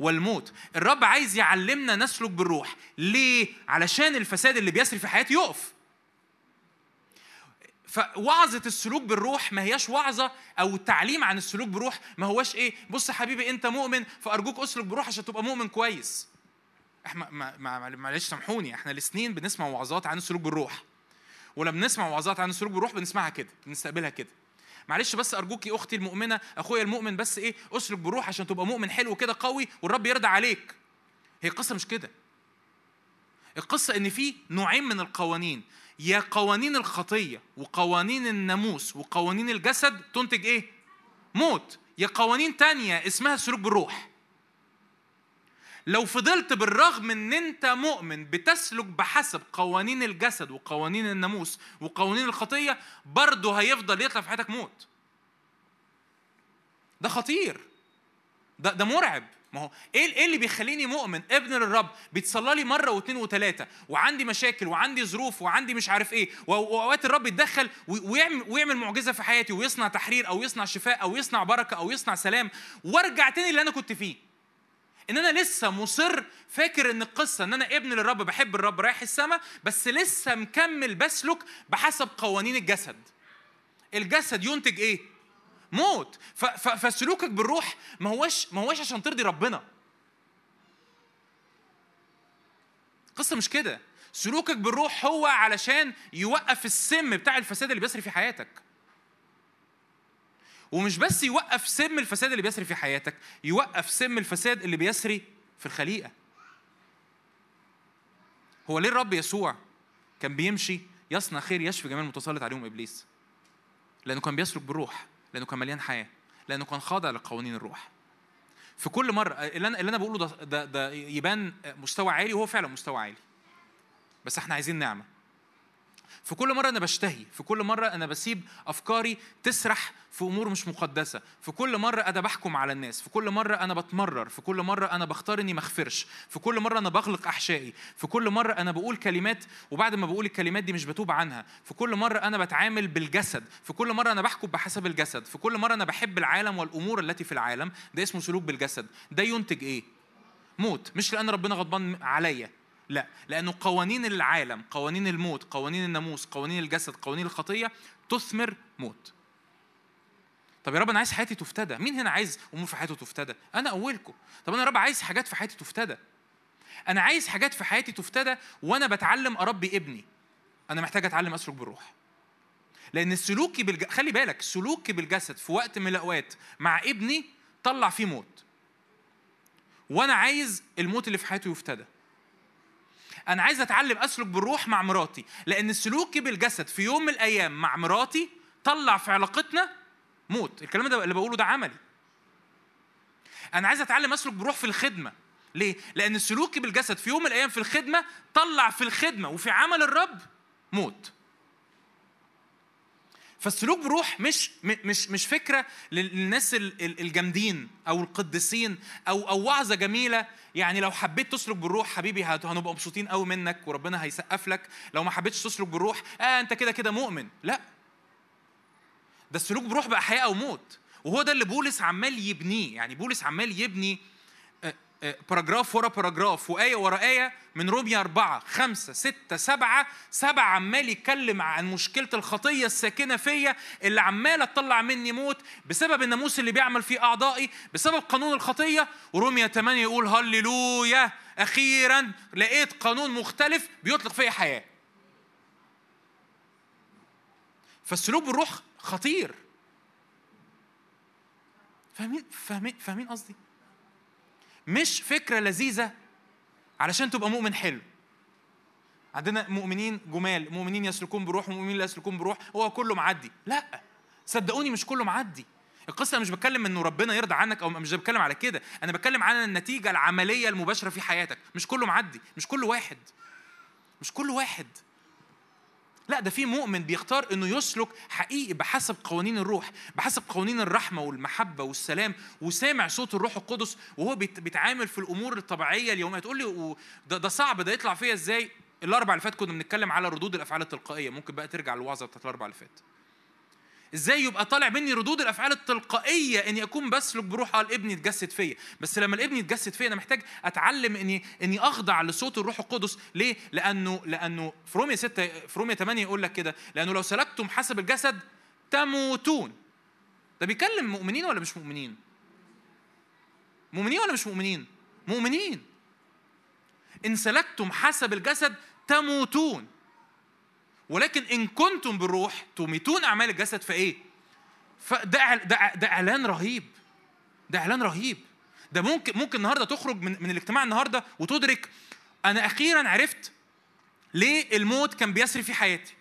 Speaker 1: والموت الرب عايز يعلمنا نسلك بالروح ليه؟ علشان الفساد اللي بيسري في حياتي يقف فوعظة السلوك بالروح ما هياش وعظة أو التعليم عن السلوك بالروح ما هواش إيه بص يا حبيبي أنت مؤمن فأرجوك أسلك بالروح عشان تبقى مؤمن كويس. إحنا معلش سامحوني إحنا لسنين بنسمع وعظات عن السلوك بالروح. ولما بنسمع وعظات عن السلوك بالروح بنسمعها كده بنستقبلها كده. معلش بس ارجوكي أختي المؤمنة أخويا المؤمن بس إيه أسلك بالروح عشان تبقى مؤمن حلو كده قوي والرب يرضى عليك. هي القصة مش كده. القصة إن في نوعين من القوانين. يا قوانين الخطية وقوانين الناموس وقوانين الجسد تنتج إيه؟ موت. يا قوانين تانية اسمها السلوك بالروح لو فضلت بالرغم إن أنت مؤمن بتسلك بحسب قوانين الجسد وقوانين الناموس وقوانين الخطية برضه هيفضل يطلع في حياتك موت. ده خطير. ده ده مرعب. ما هو إيه إيه اللي بيخليني مؤمن؟ ابن للرب بيتصلى لي مرة واثنين وثلاثة وعندي مشاكل وعندي ظروف وعندي مش عارف إيه وأوقات الرب يتدخل ويعمل ويعمل معجزة في حياتي ويصنع تحرير أو يصنع شفاء أو يصنع بركة أو يصنع سلام وأرجع تاني اللي أنا كنت فيه. إن أنا لسه مصر فاكر إن القصة إن أنا ابن للرب بحب الرب رايح السماء بس لسه مكمل بسلك بحسب قوانين الجسد. الجسد ينتج إيه؟ موت. فسلوكك بالروح ما هوش ما هوش عشان ترضي ربنا. القصة مش كده. سلوكك بالروح هو علشان يوقف السم بتاع الفساد اللي بيسري في حياتك. ومش بس يوقف سم الفساد اللي بيسري في حياتك يوقف سم الفساد اللي بيسري في الخليقة. هو ليه الرب يسوع كان بيمشي يصنع خير يشفي جميع المتسلط عليهم إبليس؟ لأنه كان بيسلك بالروح. لأنه كان مليان حياة لأنه كان خاضع لقوانين الروح. في كل مرة اللي أنا اللي أنا بقوله ده, ده ده يبان مستوى عالي وهو فعلا مستوى عالي. بس إحنا عايزين نعمة. في كل مرة أنا بشتهي في كل مرة أنا بسيب أفكاري تسرح في أمور مش مقدسة في كل مرة أنا بحكم على الناس في كل مرة أنا بتمرر في كل مرة أنا بختار إني مغفرش في كل مرة أنا بغلق أحشائي في كل مرة أنا بقول كلمات وبعد ما بقول الكلمات دي مش بتوب عنها في كل مرة أنا بتعامل بالجسد في كل مرة أنا بحكم بحسب الجسد في كل مرة أنا بحب العالم والأمور التي في العالم ده اسمه سلوك بالجسد ده ينتج إيه؟ موت مش لأن ربنا غضبان عليا لا لأنه قوانين العالم قوانين الموت قوانين الناموس قوانين الجسد قوانين الخطية تثمر موت. طب يا رب أنا عايز حياتي تفتدى. مين هنا عايز أمور في حياته تفتدى؟ أنا أولكم. طب أنا يا رب عايز حاجات في حياتي تفتدى. أنا عايز حاجات في حياتي تفتدى وأنا بتعلم أربي ابني. أنا محتاج أتعلم أسلك بالروح. لأن سلوكي بالج... خلي بالك سلوكي بالجسد في وقت من الأوقات مع ابني طلع فيه موت. وأنا عايز الموت اللي في حياته يفتدى. أنا عايز اتعلم اسلك بالروح مع مراتي لأن سلوكي بالجسد في يوم من الأيام مع مراتي طلع في علاقتنا موت. الكلام ده اللي بقوله ده عملي. أنا عايز اتعلم اسلك بالروح في الخدمة. ليه؟ لأن سلوكي بالجسد في يوم من الأيام في الخدمة طلع في الخدمة وفي عمل الرب موت. فالسلوك بروح مش مش مش فكرة للناس الجامدين أو القديسين أو أو وعظة جميلة. يعني لو حبيت تسلك بالروح حبيبي هنبقى مبسوطين قوي منك وربنا هيسقف لك. لو ما حبيتش تسلك بالروح آه أنت كده كده مؤمن. لا. ده السلوك بروح بقى حياة أو موت. وهو ده اللي بولس عمال يبنيه. يعني بولس عمال يبني paragraph ورا paragraph وآية ورا آية من رومية أربعة خمسة ستة سبعة. سبعة عمال يتكلم عن مشكلة الخطية الساكنة فيا اللي عمالة تطلع مني موت بسبب الناموس اللي بيعمل في أعضائي بسبب قانون الخطية. ورومية 8 يقول هللويا. أخيرا لقيت قانون مختلف بيطلق فيا حياة. فالسلوك بالروح خطير. فاهمين؟ فاهمين؟ فاهمين قصدي؟ مش فكرة لذيذة علشان تبقى مؤمن حلو. عندنا مؤمنين جمال مؤمنين يسلكون بروح ومؤمنين لا يسلكون بروح هو كله معدي. لا صدقوني مش كله معدي. القصة مش بتكلم إنه ربنا يرضى عنك أو مش بتكلم على كده. أنا بتكلم عن النتيجة العملية المباشرة في حياتك. مش كله معدي مش كل واحد. مش كل واحد. لا ده في مؤمن بيختار إنه يسلك حقيقي بحسب قوانين الروح بحسب قوانين الرحمة والمحبة والسلام وسامع صوت الروح القدس وهو بيتعامل في الأمور الطبيعية اليومية. تقول لي ده, ده صعب ده يطلع فيا إزاي؟ الأربع اللي فات كنا بنتكلم على ردود الأفعال التلقائية. ممكن بقى ترجع للوعظة بتاعت الأربع اللي فات. إزاي يبقى طالع مني ردود الأفعال التلقائية إني أكون بسلك بروح الابن يتجسد فيا؟ بس لما الابن يتجسد فيا أنا محتاج أتعلم إني إني أخضع لصوت الروح القدس. ليه؟ لأنه لأنه في رومية 6 في رومية 8 يقول لك كده لأنه لو سلكتم حسب الجسد تموتون. ده بيكلم مؤمنين ولا مش مؤمنين؟ مؤمنين ولا مش مؤمنين؟ مؤمنين. إن سلكتم حسب الجسد تموتون. ولكن إن كنتم بالروح تميتون أعمال الجسد فإيه؟ فده ده ده إعلان رهيب. ده إعلان رهيب. ده ممكن ممكن النهارده تخرج من من الاجتماع النهارده وتدرك أنا أخيرا عرفت ليه الموت كان بيسري في حياتي.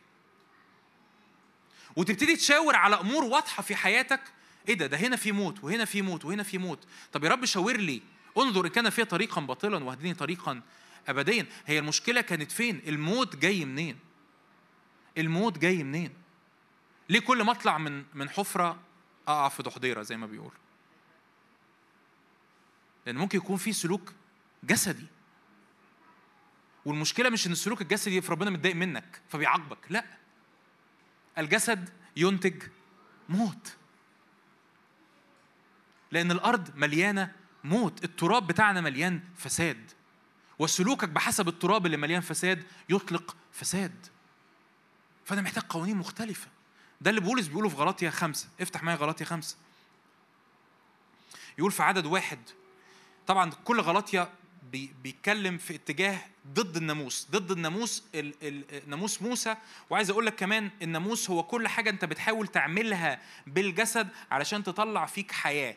Speaker 1: وتبتدي تشاور على أمور واضحة في حياتك. إيه ده؟ ده هنا في موت وهنا في موت وهنا في موت. طب يا رب شاور لي. انظر إن كان فيها طريقا باطلا واهدني طريقا أبديا. هي المشكلة كانت فين؟ الموت جاي منين؟ الموت جاي منين؟ ليه كل ما اطلع من من حفرة أقع في ضحضيرة زي ما بيقول لأن ممكن يكون في سلوك جسدي. والمشكلة مش إن السلوك الجسدي في ربنا متضايق منك فبيعاقبك لأ. الجسد ينتج موت. لأن الأرض مليانة موت التراب بتاعنا مليان فساد. وسلوكك بحسب التراب اللي مليان فساد يطلق فساد. فأنا محتاج قوانين مختلفة. ده اللي بولس بيقوله في غلاطيا خمسة. افتح معايا غلاطيا خمسة. يقول في عدد واحد طبعا كل غلاطيا بيتكلم في اتجاه ضد الناموس ضد الناموس ناموس موسى. وعايز أقول لك كمان الناموس هو كل حاجة أنت بتحاول تعملها بالجسد علشان تطلع فيك حياة.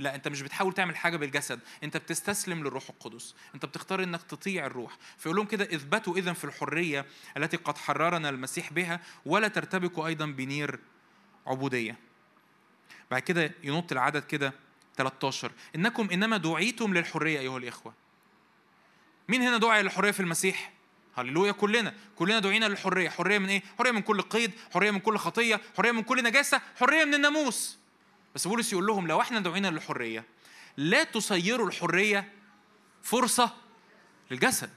Speaker 1: لا انت مش بتحاول تعمل حاجة بالجسد انت بتستسلم للروح القدس انت بتختار انك تطيع الروح. فيقول لهم كده اثبتوا اذا في الحرية التي قد حررنا المسيح بها ولا ترتبكوا أيضا بنير عبودية. بعد كده ينط العدد كده 13 إنكم إنما دعيتم للحرية أيها الإخوة. مين هنا دعي للحرية في المسيح؟ هللويا كلنا. كلنا دعينا للحرية. حرية من إيه؟ حرية من كل قيد حرية من كل خطية حرية من كل نجاسة حرية من الناموس. بس بولس يقول لهم لو إحنا دعينا للحرية لا تصيروا الحرية فرصة للجسد.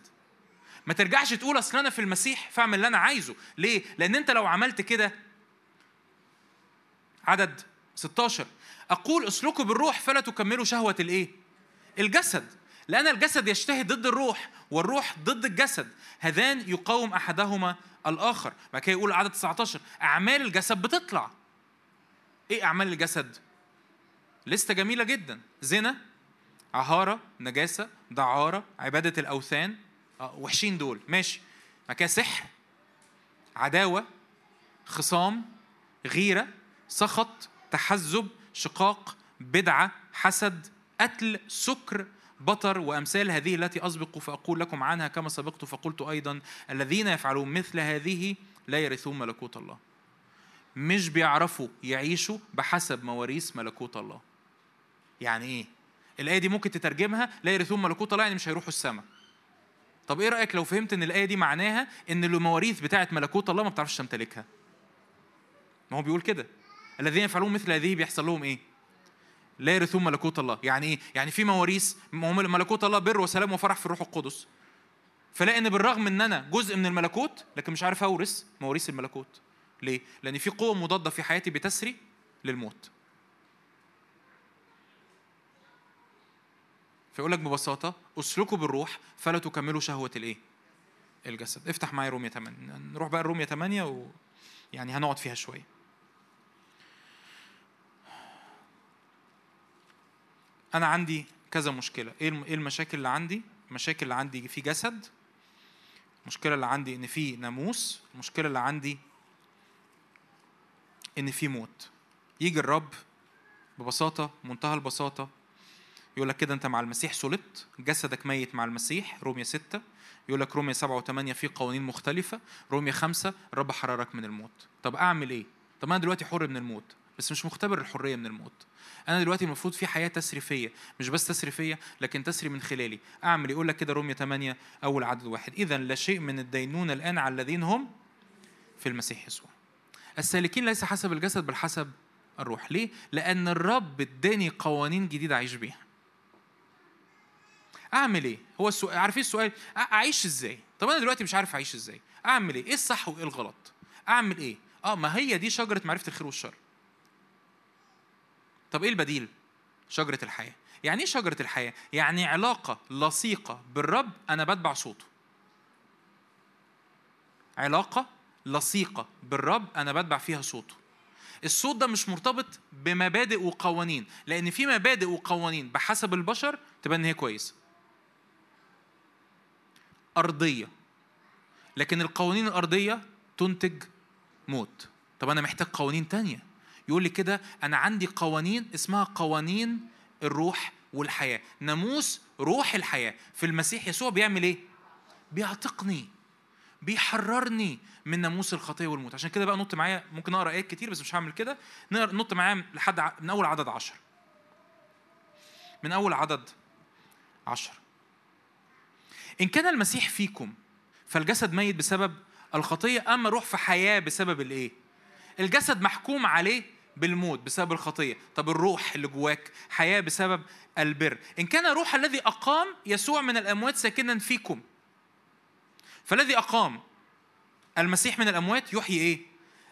Speaker 1: ما ترجعش تقول أصل أنا في المسيح فاعمل اللي أنا عايزه. ليه؟ لأن أنت لو عملت كده عدد 16 أقول أسلكوا بالروح فلا تكملوا شهوة الإيه؟ الجسد. لأن الجسد يجتهد ضد الروح والروح ضد الجسد. هذان يقاوم أحدهما الآخر. بعد كده يقول عدد 19 أعمال الجسد بتطلع. إيه اعمال الجسد؟ لستة جميلة جدا. زنا عهارة نجاسة دعارة عبادة الأوثان. آه وحشين دول. ماشي. بعد سحر عداوة خصام غيرة سخط تحزب شقاق بدعة حسد قتل سكر بطر. وأمثال هذه التي اسبق فأقول لكم عنها كما سبقت فقلت أيضا الذين يفعلون مثل هذه لا يرثون ملكوت الله. مش بيعرفوا يعيشوا بحسب مواريث ملكوت الله. يعني إيه؟ الآية دي ممكن تترجمها لا يرثون ملكوت الله يعني مش هيروحوا السماء. طب إيه رأيك لو فهمت إن الآية دي معناها إن المواريث بتاعه ملكوت الله ما بتعرفش تمتلكها؟ ما هو بيقول كده. الذين يفعلون مثل هذه بيحصل لهم إيه؟ لا يرثون ملكوت الله. يعني إيه؟ يعني في مواريث ملكوت الله بر وسلام وفرح في الروح القدس. فلاقي إن بالرغم إن أنا جزء من الملكوت لكن مش عارف أورث مواريث الملكوت. ليه؟ لأن في قوة مضادة في حياتي بتسري للموت. فيقول لك ببساطة أسلكوا بالروح فلا تكملوا شهوة الإيه؟ الجسد. افتح معايا رومية 8 نروح بقى رومية 8 و يعني هنقعد فيها شوية. أنا عندي كذا مشكلة. إيه إيه المشاكل اللي عندي؟ المشاكل اللي عندي في جسد المشكلة اللي عندي إن في ناموس المشكلة اللي عندي إن في موت. يجي الرب ببساطة منتهى البساطة يقول لك كده أنت مع المسيح صلبت جسدك ميت مع المسيح. رومية ستة. يقول لك رومية سبعة وثمانية في قوانين مختلفة. رومية خمسة الرب حررك من الموت. طب أعمل إيه؟ طب أنا دلوقتي حر من الموت بس مش مختبر الحرية من الموت. أنا دلوقتي المفروض في حياة تسريفية مش بس تسريفية لكن تسري من خلالي. أعمل يقول لك كده رومية 8 أول عدد واحد. إذا لا شيء من الدينون الآن على الذين هم في المسيح يسوع. السالكين ليس حسب الجسد بل حسب الروح. ليه؟ لأن الرب اداني قوانين جديدة أعيش بيها. أعمل إيه؟ هو السؤال عارفين السؤال؟ أعيش إزاي؟ طب أنا دلوقتي مش عارف أعيش إزاي. أعمل إيه؟ إيه الصح وإيه الغلط؟ أعمل إيه؟ آه ما هي دي شجرة معرفة الخير والشر. طب إيه البديل؟ شجرة الحياة. يعني إيه شجرة الحياة؟ يعني علاقة لصيقة بالرب أنا بتبع صوته. علاقة لصيقة بالرب أنا بتبع فيها صوته. الصوت ده مش مرتبط بمبادئ وقوانين لأن في مبادئ وقوانين بحسب البشر تبان إن هي كويسة. أرضية. لكن القوانين الأرضية تنتج موت. طب أنا محتاج قوانين تانية. يقول لي كده أنا عندي قوانين اسمها قوانين الروح والحياة. ناموس روح الحياة. في المسيح يسوع بيعمل إيه؟ بيعتقني. بيحررني من ناموس الخطية والموت. عشان كده بقى نط معايا ممكن أقرأ آيات كتير بس مش هعمل كده. نط معايا لحد من أول عدد عشر. من أول عدد عشر. إن كان المسيح فيكم فالجسد ميت بسبب الخطية أما روح في حياة بسبب الإيه؟ الجسد محكوم عليه بالموت بسبب الخطية. طب الروح اللي جواك حياة بسبب البر. إن كان الروح الذي أقام يسوع من الأموات ساكنا فيكم. فالذي أقام المسيح من الأموات يحيي إيه؟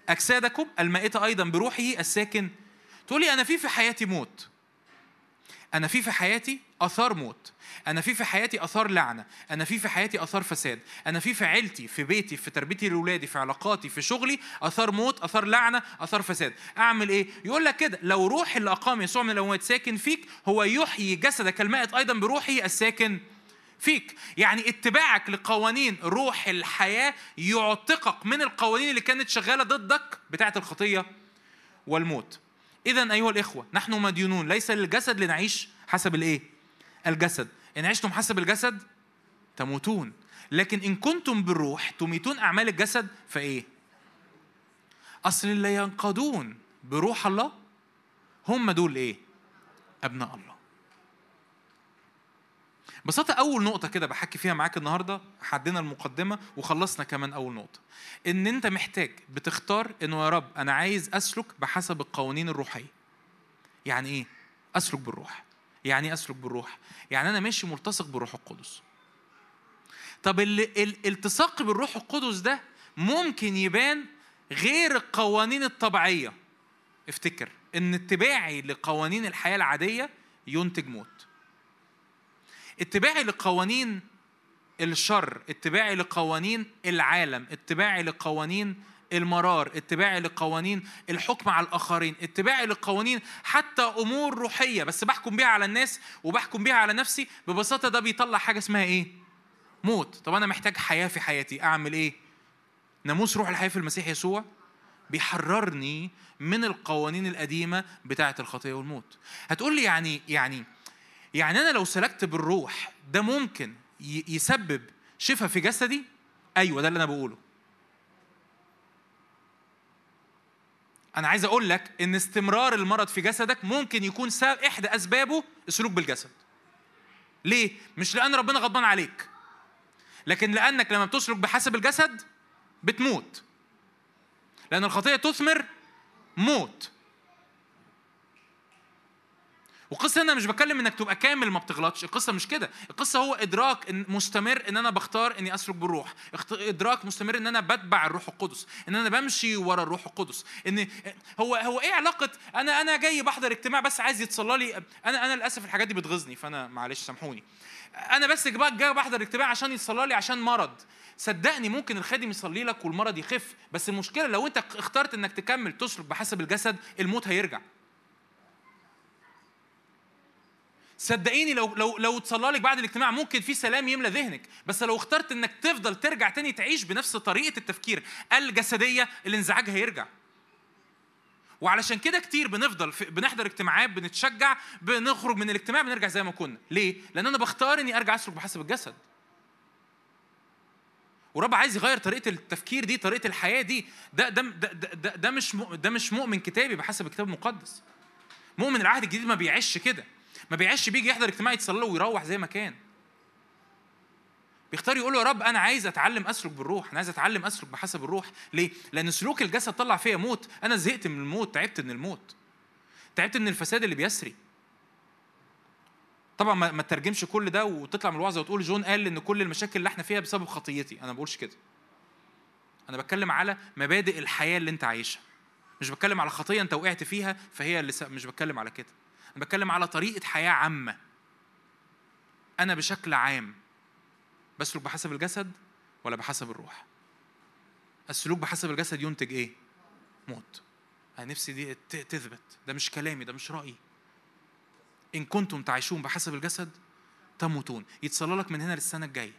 Speaker 1: أجسادكم المائتة أيضا بروحه الساكن. تقولي أنا في في حياتي موت. أنا في في حياتي آثار موت. أنا في في حياتي آثار لعنة. أنا في في حياتي آثار فساد. أنا في في عيلتي في بيتي في تربيتي لأولادي في علاقاتي في شغلي آثار موت آثار لعنة آثار فساد. أعمل إيه؟ يقول لك كده لو روح اللي أقام يسوع من الأموات ساكن فيك هو يحيي جسدك المائت أيضا بروحه الساكن. فيك يعني اتباعك لقوانين روح الحياة يعتقك من القوانين اللي كانت شغالة ضدك بتاعة الخطية والموت إذا أيها الإخوة نحن مديونون ليس للجسد لنعيش حسب الإيه؟ الجسد إن عشتم حسب الجسد تموتون لكن إن كنتم بالروح تميتون أعمال الجسد فإيه؟ أصل اللي ينقضون بروح الله هم دول إيه؟ أبناء الله ببساطة أول نقطة كده بحكي فيها معاك النهاردة حدنا المقدمة وخلصنا كمان أول نقطة. إن أنت محتاج بتختار إنه يا رب أنا عايز أسلك بحسب القوانين الروحية. يعني إيه؟ أسلك بالروح. يعني إيه أسلك بالروح؟ يعني أنا ماشي ملتصق بالروح القدس. طب الالتصاق بالروح القدس ده ممكن يبان غير القوانين الطبيعية. افتكر إن اتباعي لقوانين الحياة العادية ينتج موت. اتباعي لقوانين الشر اتباعي لقوانين العالم اتباعي لقوانين المرار اتباعي لقوانين الحكم على الآخرين اتباعي لقوانين حتى أمور روحية بس بحكم بيها على الناس وبحكم بيها على نفسي ببساطة ده بيطلع حاجة اسمها إيه؟ موت طب أنا محتاج حياة في حياتي أعمل إيه؟ ناموس روح الحياة في المسيح يسوع بيحررني من القوانين القديمة بتاعة الخطية والموت هتقول لي يعني يعني يعني أنا لو سلكت بالروح ده ممكن يسبب شفاء في جسدي؟ أيوة ده اللي أنا بقوله. أنا عايز أقول لك إن استمرار المرض في جسدك ممكن يكون سبب إحدى أسبابه السلوك بالجسد. ليه؟ مش لأن ربنا غضبان عليك. لكن لأنك لما بتسلك بحسب الجسد بتموت. لأن الخطية تثمر موت. والقصة هنا مش بتكلم إنك تبقى كامل ما بتغلطش. القصة مش كده. القصة هو إدراك إن مستمر إن أنا بختار إني أسلك بالروح. إدراك مستمر إن أنا بتبع الروح القدس. إن أنا بمشي ورا الروح القدس. إن هو هو إيه علاقة أنا أنا جاي بحضر اجتماع بس عايز يتصلى لي؟ أنا أنا للأسف الحاجات دي بتغيظني فأنا معلش سامحوني. أنا بس جاي بحضر اجتماع عشان يتصلى لي عشان مرض. صدقني ممكن الخادم يصلي لك والمرض يخف. بس المشكلة لو أنت اخترت إنك تكمل تسلك بحسب الجسد الموت هيرجع. صدقيني لو لو لو اتصلى لك بعد الاجتماع ممكن في سلام يملى ذهنك بس لو اخترت إنك تفضل ترجع تاني تعيش بنفس طريقة التفكير الجسدية الانزعاج هيرجع وعلشان كده كتير بنفضل في بنحضر اجتماعات بنتشجع بنخرج من الاجتماع بنرجع زي ما كنا. ليه؟ لأن أنا بختار إني أرجع اسلك بحسب الجسد. ورب عايز يغير طريقة التفكير دي طريقة الحياة دي. ده ده ده, ده, ده مش ده مش مؤمن كتابي بحسب الكتاب المقدس. مؤمن العهد الجديد ما بيعيش كده. ما بيعيش بيجي يحضر اجتماع يتصلى له ويروح زي ما كان. بيختار يقول له يا رب أنا عايز أتعلم أسلك بالروح أنا عايز أتعلم أسلك بحسب الروح. ليه؟ لأن سلوك الجسد طلع فيا موت. أنا زهقت من الموت تعبت من الموت. تعبت من الفساد اللي بيسري. طبعا ما تترجمش كل ده وتطلع من الوعظة وتقول جون قال إن كل المشاكل اللي إحنا فيها بسبب خطيتي. أنا ما بقولش كده. أنا بتكلم على مبادئ الحياة اللي أنت عايشها. مش بتكلم على خطية أنت وقعت فيها فهي اللي مش بتكلم على كده. أنا بتكلم على طريقة حياة عامة. أنا بشكل عام بسلك بحسب الجسد ولا بحسب الروح؟ السلوك بحسب الجسد ينتج إيه؟ موت. أنا نفسي دي تثبت. ده مش كلامي ده مش رأيي. إن كنتم تعيشون بحسب الجسد تموتون. يتصلى لك من هنا للسنة الجاية.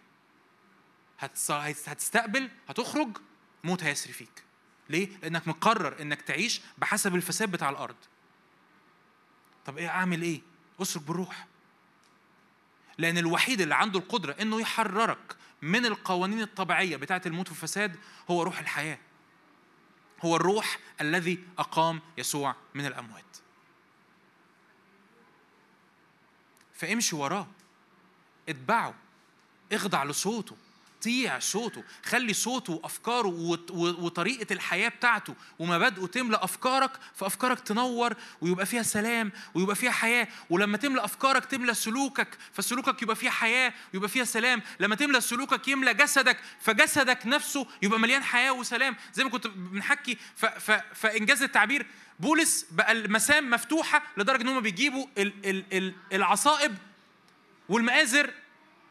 Speaker 1: هتستقبل هتخرج موت هيسري فيك. ليه؟ لأنك مقرر إنك تعيش بحسب الفساد بتاع الأرض. طب إيه أعمل إيه؟ اسلك بالروح. لأن الوحيد اللي عنده القدرة إنه يحررك من القوانين الطبيعية بتاعة الموت والفساد هو روح الحياة. هو الروح الذي أقام يسوع من الأموات. فامشي وراه. اتبعه. اخضع لصوته. طيع صوته خلي صوته وأفكاره وطريقة الحياة بتاعته ومبادئه تملى أفكارك فأفكارك تنور ويبقى فيها سلام ويبقى فيها حياة. ولما تملى أفكارك تملى سلوكك فسلوكك يبقى فيها حياة ويبقى فيها سلام. لما تملى سلوكك يملى جسدك فجسدك نفسه يبقى مليان حياة وسلام. زي ما كنت بنحكي فإنجاز التعبير بولس بقى المسام مفتوحة لدرجة إن هم بيجيبوا العصائب والمآزر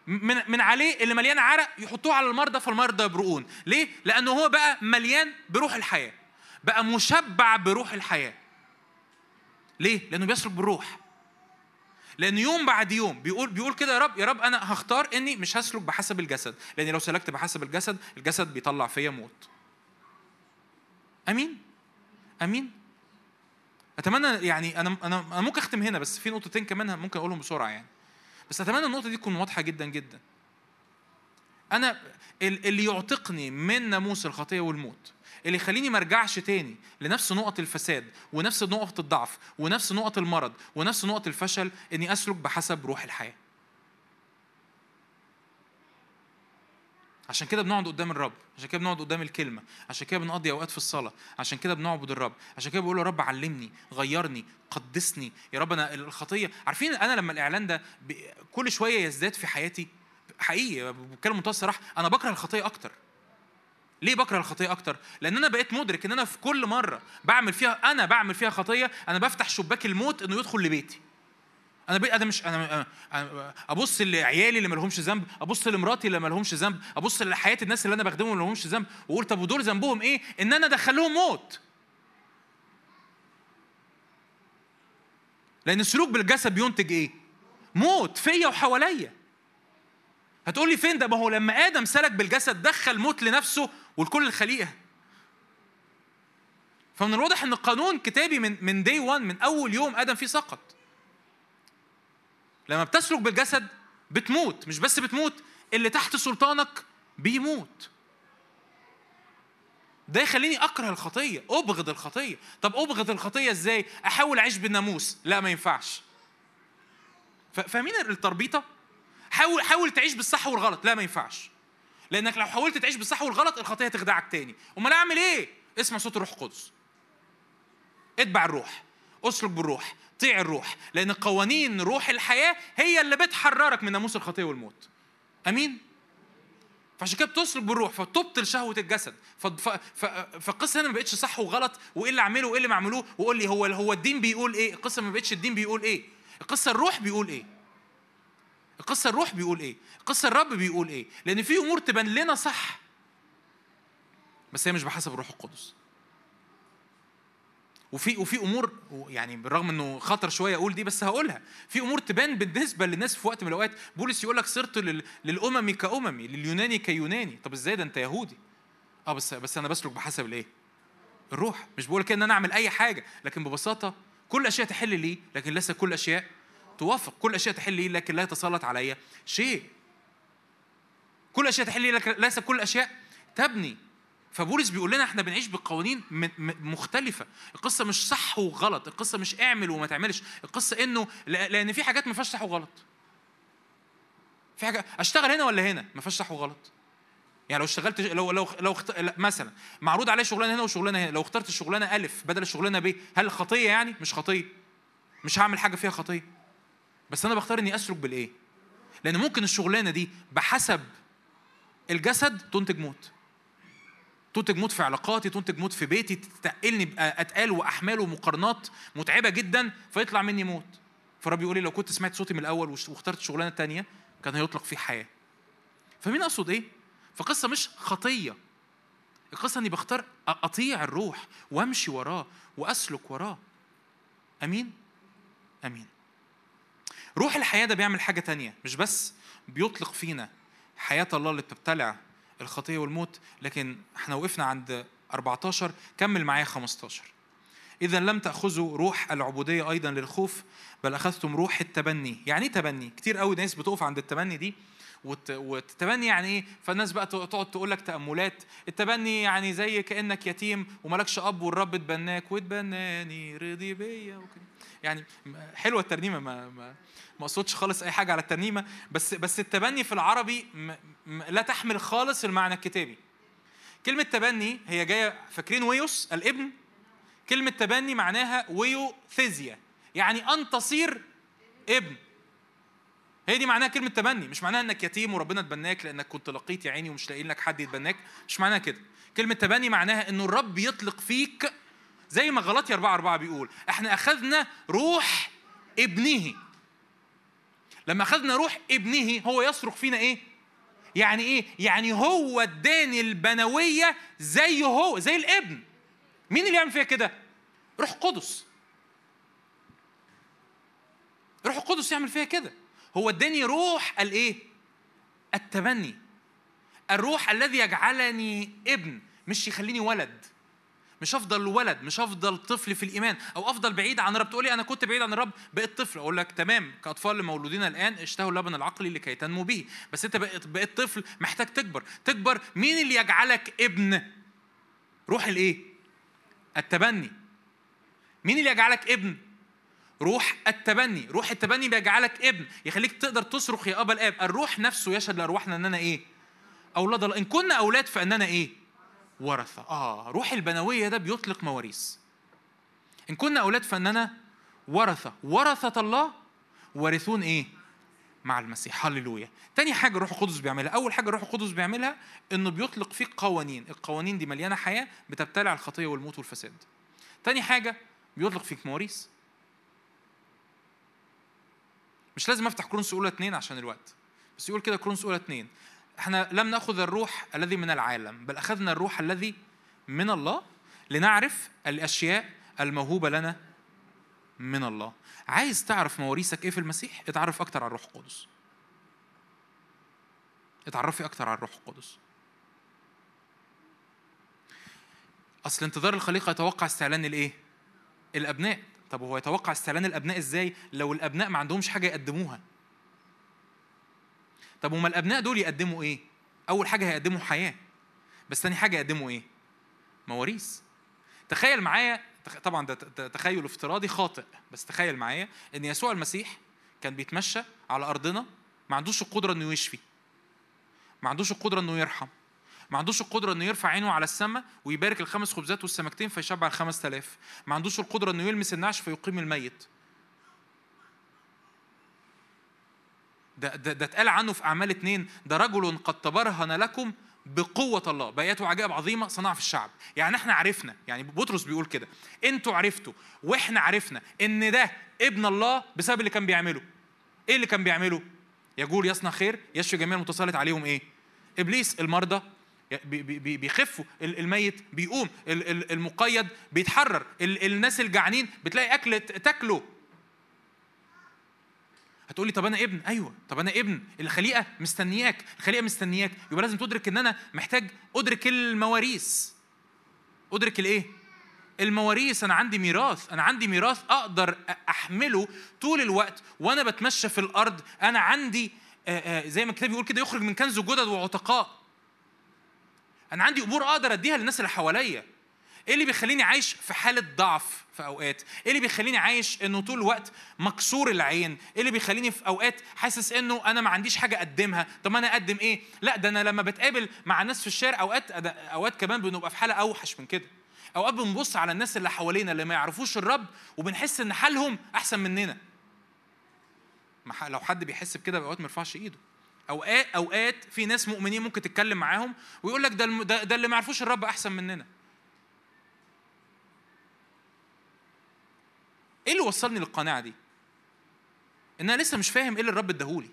Speaker 1: من من عليه اللي مليان عرق يحطوه على المرضى فالمرضى يبرؤون ليه؟ لأنه هو بقى مليان بروح الحياة. بقى مشبع بروح الحياة. ليه؟ لأنه بيسلك بالروح. لأن يوم بعد يوم بيقول بيقول كده يا رب يا رب أنا هختار إني مش هسلك بحسب الجسد. لأن لو سلكت بحسب الجسد الجسد بيطلع فيا موت. أمين؟ أمين؟ أتمنى يعني أنا أنا ممكن أختم هنا بس في نقطتين كمان ممكن أقولهم بسرعة يعني. بس أتمنى النقطة دي تكون واضحة جدا جدا. أنا اللي يعتقني من ناموس الخطية والموت اللي يخليني ما أرجعش تاني لنفس نقط الفساد ونفس نقط الضعف ونفس نقط المرض ونفس نقط الفشل إني أسلك بحسب روح الحياة. عشان كده بنقعد قدام الرب عشان كده بنقعد قدام الكلمة عشان كده بنقضي أوقات في الصلاة عشان كده بنعبد الرب عشان كده بقول يا رب علمني غيرني قدسني. يا رب أنا الخطية عارفين أنا لما الإعلان ده كل شوية يزداد في حياتي حقيقي بتكلم منتهى الصراحة أنا بكره الخطية أكتر. ليه بكره الخطية أكتر؟ لأن أنا بقيت مدرك إن أنا في كل مرة بعمل فيها أنا بعمل فيها خطية أنا بفتح شباك الموت إنه يدخل لبيتي. أنا بي... أنا مش أنا ابص لعيالي اللي ما لهمش ذنب ابص لمراتي اللي ما لهمش ذنب ابص لحياة الناس اللي أنا بخدمهم اللي ما لهمش ذنب واقول طب ودول ذنبهم إيه؟ ان أنا ادخلهم موت. لأن السلوك بالجسد بينتج إيه؟ موت فيا وحواليا. هتقول لي فين ده؟ ما هو لما آدم سلك بالجسد دخل موت لنفسه ولكل الخليقة. فمن الواضح إن القانون كتابي من من دي 1 من أول يوم آدم فيه سقط. لما بتسلك بالجسد بتموت مش بس بتموت اللي تحت سلطانك بيموت. ده يخليني أكره الخطية أبغض الخطية. طب أبغض الخطية إزاي؟ أحاول أعيش بالناموس. لا ما ينفعش. فاهمين التربيطة؟ حاول حاول تعيش بالصح والغلط. لا ما ينفعش. لأنك لو حاولت تعيش بالصح والغلط الخطية تخدعك تاني. أمال أعمل إيه؟ اسمع صوت الروح القدس. اتبع الروح. أسلك بالروح. طيع الروح لأن قوانين روح الحياة هي اللي بتحررك من ناموس الخطية والموت. أمين؟ فعشان كده بتسلك بالروح فتبطل شهوة الجسد. فالقصة هنا ما بقتش صح وغلط وإيه اللي أعمله وإيه اللي ما أعملوه. وقول لي هو هو الدين بيقول إيه؟ القصة ما بقتش الدين بيقول إيه؟ القصة الروح بيقول إيه؟ القصة الروح بيقول إيه؟ القصة الرب بيقول إيه؟ لأن في أمور تبان لنا صح بس هي مش بحسب الروح القدس. وفي وفي أمور يعني بالرغم إنه خطر شوية أقول دي بس هقولها. في أمور تبان بالنسبة للناس في وقت من الأوقات. بولس يقول لك صرت للامم كأممي لليوناني كيوناني. طب إزاي ده أنت يهودي؟ آه بس بس أنا بسلك بحسب الإيه؟ الروح. مش بقول كده إن أنا أعمل أي حاجة لكن ببساطة كل أشياء تحل لي لكن ليس كل أشياء توافق. كل أشياء تحل لي لكن لا يتسلط علي شيء. كل أشياء تحل لي لكن ليس كل أشياء تبني. فبولس بيقول لنا إحنا بنعيش بقوانين مختلفة. القصة مش صح وغلط القصة مش اعمل وما تعملش. القصة إنه لأن في حاجات ما فيهاش صح وغلط. في حاجة أشتغل هنا ولا هنا؟ ما فيهاش صح وغلط. يعني لو اشتغلت لو لو لو مثلا معروض عليه شغلانة هنا وشغلانة هنا لو اخترت الشغلانة ألف بدل الشغلانة ب هل خطية يعني؟ مش خطية. مش هعمل حاجة فيها خطية. بس أنا بختار إني أسلك بالإيه؟ لأن ممكن الشغلانة دي بحسب الجسد تنتج موت. تنتج موت في علاقاتي تنتج موت في بيتي تتقلني بأتقال وأحمال ومقارنات متعبة جدا فيطلع مني موت. فرب يقول لي لو كنت سمعت صوتي من الأول واخترت شغلانة تانية كان هيطلق فيه حياة. فمين أقصد إيه؟ فقصة مش خطية. القصة إني بختار أطيع الروح وأمشي وراه وأسلك وراه. أمين؟ أمين. روح الحياة ده بيعمل حاجة تانية مش بس بيطلق فينا. حياة الله اللي بتبتلع الخطية والموت لكن إحنا وقفنا عند 14 كمل معايا 15 إذا لم تأخذوا روح العبودية أيضا للخوف بل أخذتم روح التبني يعني إيه تبني؟ كتير قوي ناس بتقف عند التبني دي والتبني يعني إيه؟ فالناس بقى تقعد تقول لك تأملات. التبني يعني زي كأنك يتيم وملكش أب والرب اتبناك واتبناني رضي بيا وكده. يعني حلوة الترنيمة ما ما ما أقصدش خالص أي حاجة على الترنيمة بس بس التبني في العربي لا تحمل خالص المعنى الكتابي. كلمة تبني هي جاية فاكرين ويوس الابن؟ كلمة تبني معناها ويو ثيزيا يعني أن تصير ابن. هي دي معناها كلمة تبني مش معناها إنك يتيم وربنا تبناك لأنك كنت لقيت يا عيني ومش لاقيين لك حد يتبناك مش معناها كده كلمة تبني معناها إنه الرب يطلق فيك زي ما غلطي أربعة أربعة بيقول إحنا أخذنا روح ابنه لما أخذنا روح ابنه هو يصرخ فينا إيه؟ يعني إيه؟ يعني هو اداني البنوية زيه هو زي الابن مين اللي يعمل فيها كده؟ روح قدس روح القدس يعمل فيها كده هو اداني روح الايه التبني الروح الذي يجعلني ابن مش يخليني ولد. مش أفضل ولد مش أفضل طفل في الإيمان أو أفضل بعيد عن الرب. تقولي أنا كنت بعيد عن الرب بقيت طفل. أقول لك تمام كأطفال المولودين الآن اشتهوا اللبن العقلي لكي تنمو به. بس أنت بقيت بقيت طفل محتاج تكبر. تكبر مين اللي يجعلك ابن؟ روح الإيه؟ التبني. مين اللي يجعلك ابن؟ روح التبني روح التبني بيجعلك ابن يخليك تقدر تصرخ يا أبا الآب. الروح نفسه يشهد لأرواحنا اننا إيه؟ أولاد الله. إن كنا أولاد فاننا إيه؟ ورثة. آه روح البنوية ده بيطلق مواريث. إن كنا أولاد فاننا ورثة. ورثة الله وارثون إيه؟ مع المسيح. هللويا. تاني حاجة الروح القدس بيعملها. أول حاجة الروح القدس بيعملها إنه بيطلق فيك قوانين. القوانين دي مليانة حياة بتبتلع الخطية والموت والفساد. تاني حاجة بيطلق فيك مواريث. مش لازم أفتح كورنثوس أولى اثنين عشان الوقت. بس يقول كده كورنثوس أولى اثنين. إحنا لم نأخذ الروح الذي من العالم بل أخذنا الروح الذي من الله لنعرف الأشياء الموهوبة لنا من الله. عايز تعرف مواريثك إيه في المسيح؟ اتعرف أكتر على الروح القدس. اتعرفي أكتر على الروح القدس. أصل انتظار الخليقة يتوقع استعلان الإيه؟ الأبناء. طب هو يتوقع استعلان الأبناء إزاي لو الأبناء ما عندهمش حاجة يقدموها؟ طب هما الأبناء دول يقدموا إيه؟ أول حاجة هيقدموا حياة بس ثاني حاجة يقدموا إيه؟ مواريث. تخيل معايا طبعا ده تخيل افتراضي خاطئ بس تخيل معايا إن يسوع المسيح كان بيتمشى على أرضنا ما عندوش القدرة إنه يشفي ما عندوش القدرة إنه يرحم. ما عندوش القدرة إنه يرفع عينه على السماء ويبارك الخمس خبزات والسمكتين فيشبع الخمس تلاف ما عندوش القدرة إنه يلمس النعش فيقيم الميت. ده, ده, ده اتقال عنه في أعمال اتنين. ده رجل قد تبرهن لكم بقوة الله. بآيات وعجائب عظيمة صنع في الشعب. يعني إحنا عرفنا يعني بطرس بيقول كده إنتوا عرفتوا وإحنا عرفنا إن ده ابن الله بسبب اللي كان بيعمله. إيه اللي كان بيعمله؟ يقول يصنع خير يشفي جميع المتسلط عليهم إيه؟ إبليس المرضى بيخفوا. الميت بيقوم. المقيد بيتحرر. الناس الجعانين بتلاقي أكل تاكله. هتقولي طب أنا ابن؟ أيوه. طب أنا ابن. الخليقة مستنياك. الخليقة مستنياك. يبقى لازم تدرك إن أنا محتاج أدرك المواريث. أدرك الإيه؟ المواريث. أنا عندي ميراث. أنا عندي ميراث أقدر أحمله طول الوقت وأنا بتمشى في الأرض. أنا عندي زي ما الكتاب بيقول كده يخرج من كنز جدد وعتقاء. أنا عندي أمور أقدر أديها للناس اللي حواليا. إيه اللي بيخليني عايش في حالة ضعف في أوقات؟ إيه اللي بيخليني عايش إنه طول الوقت مكسور العين؟ إيه اللي بيخليني في أوقات حاسس إنه أنا ما عنديش حاجة أقدمها؟ طب أنا أقدم إيه؟ لا ده أنا لما بتقابل مع الناس في الشارع أوقات أوقات كمان بنبقى في حالة أوحش من كده. أوقات بنبص على الناس اللي حوالينا اللي ما يعرفوش الرب وبنحس إن حالهم أحسن مننا. لو حد بيحس بكده أوقات ما يرفعش إيده. اوقات أوقات في ناس مؤمنين ممكن تتكلم معاهم ويقول لك ده ده اللي ما يعرفوش الرب أحسن مننا. إيه اللي وصلني للقناعة دي؟ إن أنا لسه مش فاهم إيه اللي الرب اداهولي.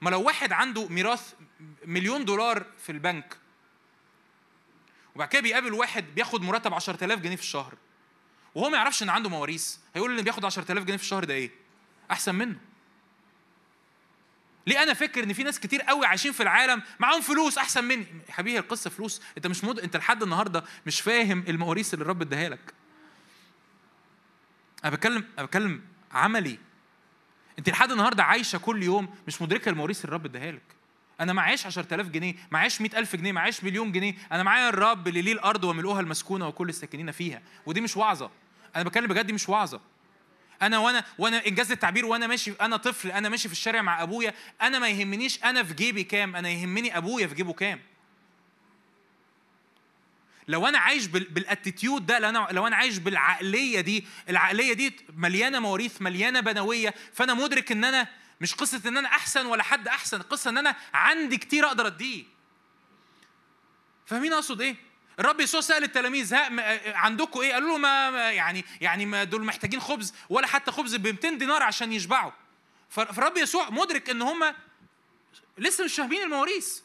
Speaker 1: ما لو واحد عنده ميراث مليون دولار في البنك وبعد كده بيقابل واحد بياخد مرتب 10000 جنيه في الشهر وهو ما يعرفش إن عنده مواريث هيقول اللي بياخد 10000 جنيه في الشهر ده إيه؟ أحسن منه. ليه أنا فاكر ان في ناس كتير قوي عايشين في العالم معاهم فلوس احسن مني؟ حبيبي القصة فلوس. انت مش مد... انت لحد النهارده مش فاهم المواريث اللي الرب اداها لك. أنا بتكلم أنا بتكلم عملي. انت لحد النهارده عايشة كل يوم مش مدركة المواريث اللي الرب اداها لك. أنا معيش 10000 جنيه معيش 100000 جنيه معيش مليون جنيه. أنا معايا الرب اللي ليه الأرض وملؤها المسكونة وكل الساكنين فيها. ودي مش وعظة. أنا بتكلم بجد دي مش وعظة. أنا وأنا وأنا إنجاز التعبير وأنا ماشي أنا طفل أنا ماشي في الشارع مع أبويا أنا ما يهمنيش أنا في جيبي كام أنا يهمني أبويا في جيبه كام. لو أنا عايش بالاتيتيود ده لو أنا لو أنا عايش بالعقلية دي العقلية دي مليانة مواريث مليانة بنوية فأنا مدرك إن أنا مش قصة إن أنا أحسن ولا حد أحسن قصة إن أنا عندي كتير أقدر أديه. فاهمين أقصد إيه؟ الرب يسوع سأل التلاميذ ها عندكم إيه؟ قالوا له ما يعني يعني ما دول محتاجين خبز ولا حتى خبز ب 200 دينار عشان يشبعوا. فالرب يسوع مدرك إن هم لسه مش فاهمين المواريث.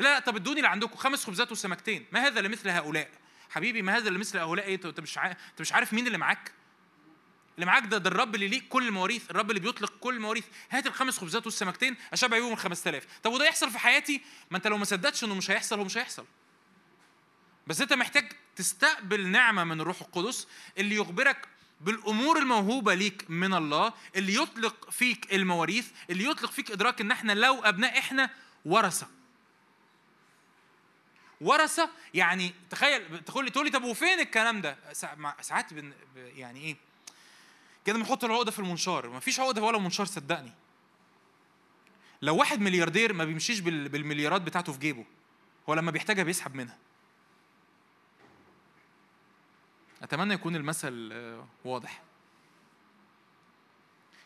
Speaker 1: لا لا طب ادوني اللي عندكم خمس خبزات وسمكتين ما هذا لمثل هؤلاء؟ حبيبي ما هذا لمثل هؤلاء إيه؟ انت مش انت مش عارف مين اللي معاك؟ اللي معاك ده ده الرب اللي ليه كل المواريث الرب اللي بيطلق كل المواريث. هات الخمس خبزات والسمكتين أشبع بيهم ال 5000 طب وده يحصل في حياتي؟ ما أنت لو ما صدقتش إنه مش هيحصل هو مش هيحصل. بس انت محتاج تستقبل نعمة من الروح القدس اللي يخبرك بالأمور الموهوبة ليك من الله اللي يطلق فيك المواريث اللي يطلق فيك إدراك إن إحنا لو أبناء إحنا ورثة. ورثة يعني تخيل تقول لي تقول لي طب وفين الكلام ده؟ ساعات بن يعني إيه؟ كده بنحط العقدة في المنشار. ما فيش عقدة ولا منشار صدقني. لو واحد ملياردير ما بيمشيش بالمليارات بتاعته في جيبه هو لما بيحتاجها بيسحب منها. أتمنى يكون المثل آه، واضح.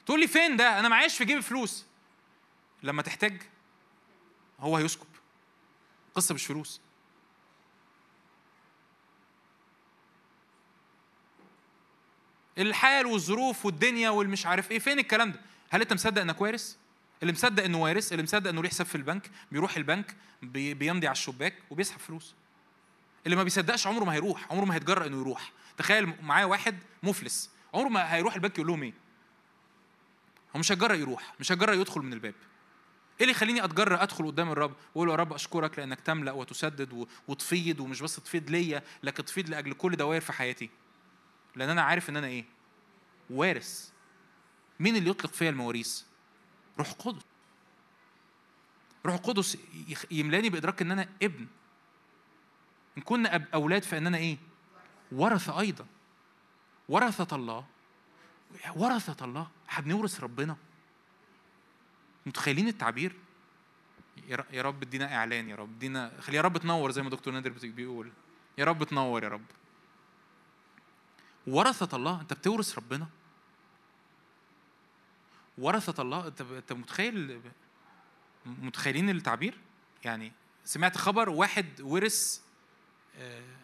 Speaker 1: تقول لي فين ده؟ أنا معيش في جيبي فلوس. لما تحتاج هو هيسكب. قصة مش فلوس. الحال والظروف والدنيا والمش عارف إيه. فين الكلام ده؟ هل أنت مصدق إنك وارث؟ اللي مصدق إنه وارث اللي مصدق إنه ليه حساب في البنك بيروح البنك بيمضي على الشباك وبيسحب فلوس. اللي ما بيصدقش عمره ما هيروح عمره ما هيتجرأ إنه يروح. تخيل معايا واحد مفلس عمره ما هيروح البنك يقول لهم إيه؟ هو مش هيتجرأ يروح مش هيتجرأ يدخل من الباب. إيه اللي يخليني أتجرأ أدخل قدام الرب؟ واقول له يا رب أشكرك لأنك تملأ وتسدد وتفيض ومش بس تفيض ليا لكن تفيض لأجل كل دوائر في حياتي. لأن أنا عارف إن أنا إيه؟ وارث. مين اللي يطلق فيا المواريث؟ روح قدس. روح القدس يملأني بإدراك إن أنا ابن. إن كنا أولاد فاننا إيه؟ ورثه أيضا. ورثة الله. ورثة الله. هنورث ربنا. متخيلين التعبير؟ يا رب ادينا إعلان يا رب ادينا خلي يا رب تنور زي ما دكتور نادر بيقول. يا رب تنور يا رب. ورثة الله. أنت بتورث ربنا. ورثة الله. أنت أنت متخيل متخيلين التعبير؟ يعني سمعت خبر واحد ورث آه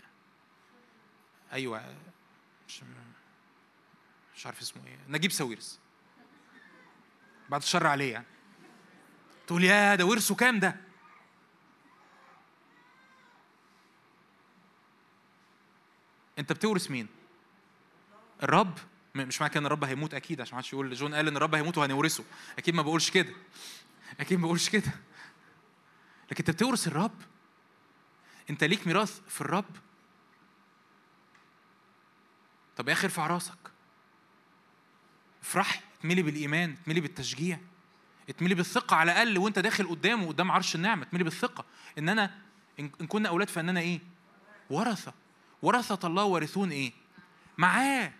Speaker 1: أيوه. مش مش عارف اسمه إيه. نجيب ساويرس. بعد الشر عليه يعني. تقول يا ده ورثه كام ده؟ أنت بتورث مين؟ الرب؟ مش معنى كده إن الرب هيموت أكيد عشان ما حدش يقول جون قال إن الرب هيموت وهنورثه. أكيد ما بقولش كده. أكيد ما بقولش كده. لكن أنت بتورث الرب. أنت ليك ميراث في الرب. طب يا أخي ارفع راسك افرح اتملي بالإيمان اتملي بالتشجيع اتملي بالثقة على الأقل وأنت داخل قدامه قدام عرش النعمة اتملي بالثقة. إن أنا إن كنا أولاد فإننا إيه؟ ورثة. ورثة الله وارثون إيه؟ معاه.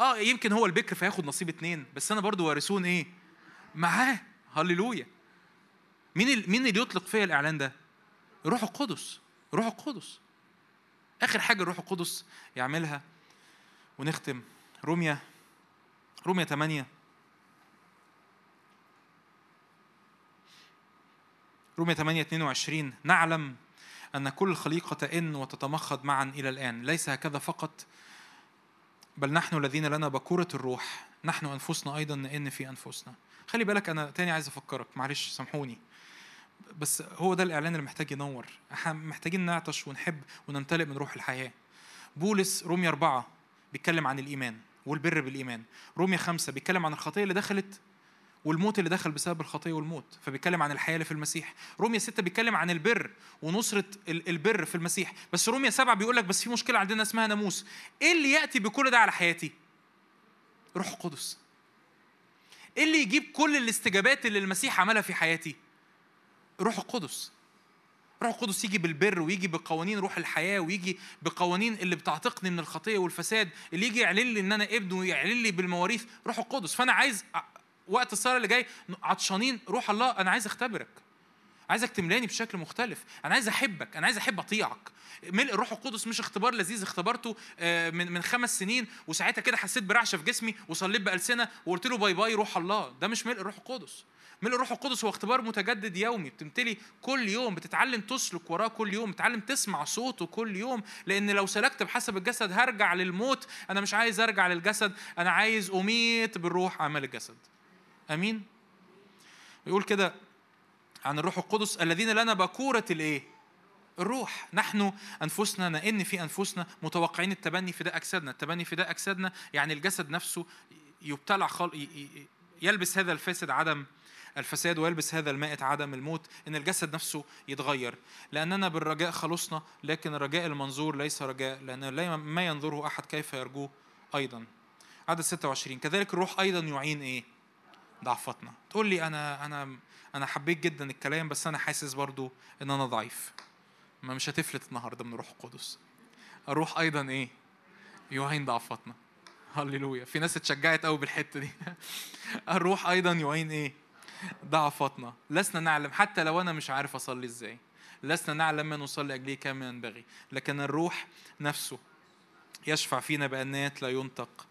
Speaker 1: آه يمكن هو البكر فياخد نصيب اتنين بس أنا برضو وارثون إيه؟ معاه. هللويا. مين ال... مين اللي يطلق فيا الإعلان ده؟ روح القدس. روح القدس. آخر حاجة الروح القدس يعملها ونختم. روميا روميا 8 روميا 8 22 نعلم أن كل الخليقة تئن وتتمخض معا إلى الآن. ليس هكذا فقط بل نحن الذين لنا بكورة الروح. نحن أنفسنا أيضا نئن في أنفسنا. خلي بالك أنا تاني عايز أفكرك. معلش سامحوني. بس هو ده الإعلان اللي محتاج ينور. محتاجين نعطش ونحب ونمتلئ من روح الحياة. بولس رومية أربعة. بيتكلم عن الإيمان والبر بالإيمان. رومية خمسة بيتكلم عن الخطية اللي دخلت والموت اللي دخل بسبب الخطية والموت فبيتكلم عن الحياة اللي في المسيح. روميا ستة بيتكلم عن البر ونصرة البر في المسيح. بس روميا سبعة بيقول لك بس في مشكلة عندنا اسمها ناموس. إيه اللي يأتي بكل ده على حياتي؟ روح القدس. إيه اللي يجيب كل الاستجابات اللي المسيح عملها في حياتي؟ روح القدس. روح القدس يجي بالبر ويجي بقوانين روح الحياة ويجي بقوانين اللي بتعتقني من الخطية والفساد اللي يجي يعلن لي إن أنا ابن ويعلن لي بالمواريث روح القدس. فأنا عايز وقت الصلاة اللي جاي عطشانين روح الله. أنا عايز أختبرك. عايزك تملاني بشكل مختلف. أنا عايز أحبك. أنا عايز أحب أطيعك. ملء الروح القدس مش اختبار لذيذ اختبرته آه، من من خمس سنين وساعتها كده حسيت برعشة في جسمي وصليت بألسنة وقلت له bye bye روح الله. ده مش ملء الروح القدس. ملء الروح القدس هو اختبار متجدد يومي. بتمتلي كل يوم بتتعلم تسلك وراه كل يوم بتتعلم تسمع صوته كل يوم. لأن لو سلكت بحسب الجسد هرجع للموت. أنا مش عايز أرجع للجسد أنا عايز أميت بالروح اعمال الجسد. آمين؟ يقول كده عن الروح القدس الذين لنا بكورة الإيه؟ الروح. نحن أنفسنا نئن في أنفسنا متوقعين التبني فداء أجسادنا. التبني فداء أجسادنا يعني الجسد نفسه يبتلع خل... يلبس هذا الفاسد عدم الفساد ويلبس هذا المائت عدم الموت إن الجسد نفسه يتغير. لأننا بالرجاء خلصنا لكن الرجاء المنظور ليس رجاء لأن ما ينظره أحد كيف يرجوه أيضا. عدد 26 كذلك الروح أيضا يعين إيه؟ ضعفتنا. تقول لي أنا أنا أنا حبيت جدا الكلام بس أنا حاسس برضو إن أنا ضعيف. ما مش هتفلت النهارده من الروح القدس. الروح أيضا إيه؟ يعين ضعفتنا. هللويا. في ناس اتشجعت قوي بالحتة دي. الروح أيضا يعين إيه؟ ضعفتنا لسنا نعلم حتى لو أنا مش عارف أصلي إزاي. لسنا نعلم ما نصلي اجليه كما ينبغي لكن الروح نفسه يشفع فينا بأنات لا ينطق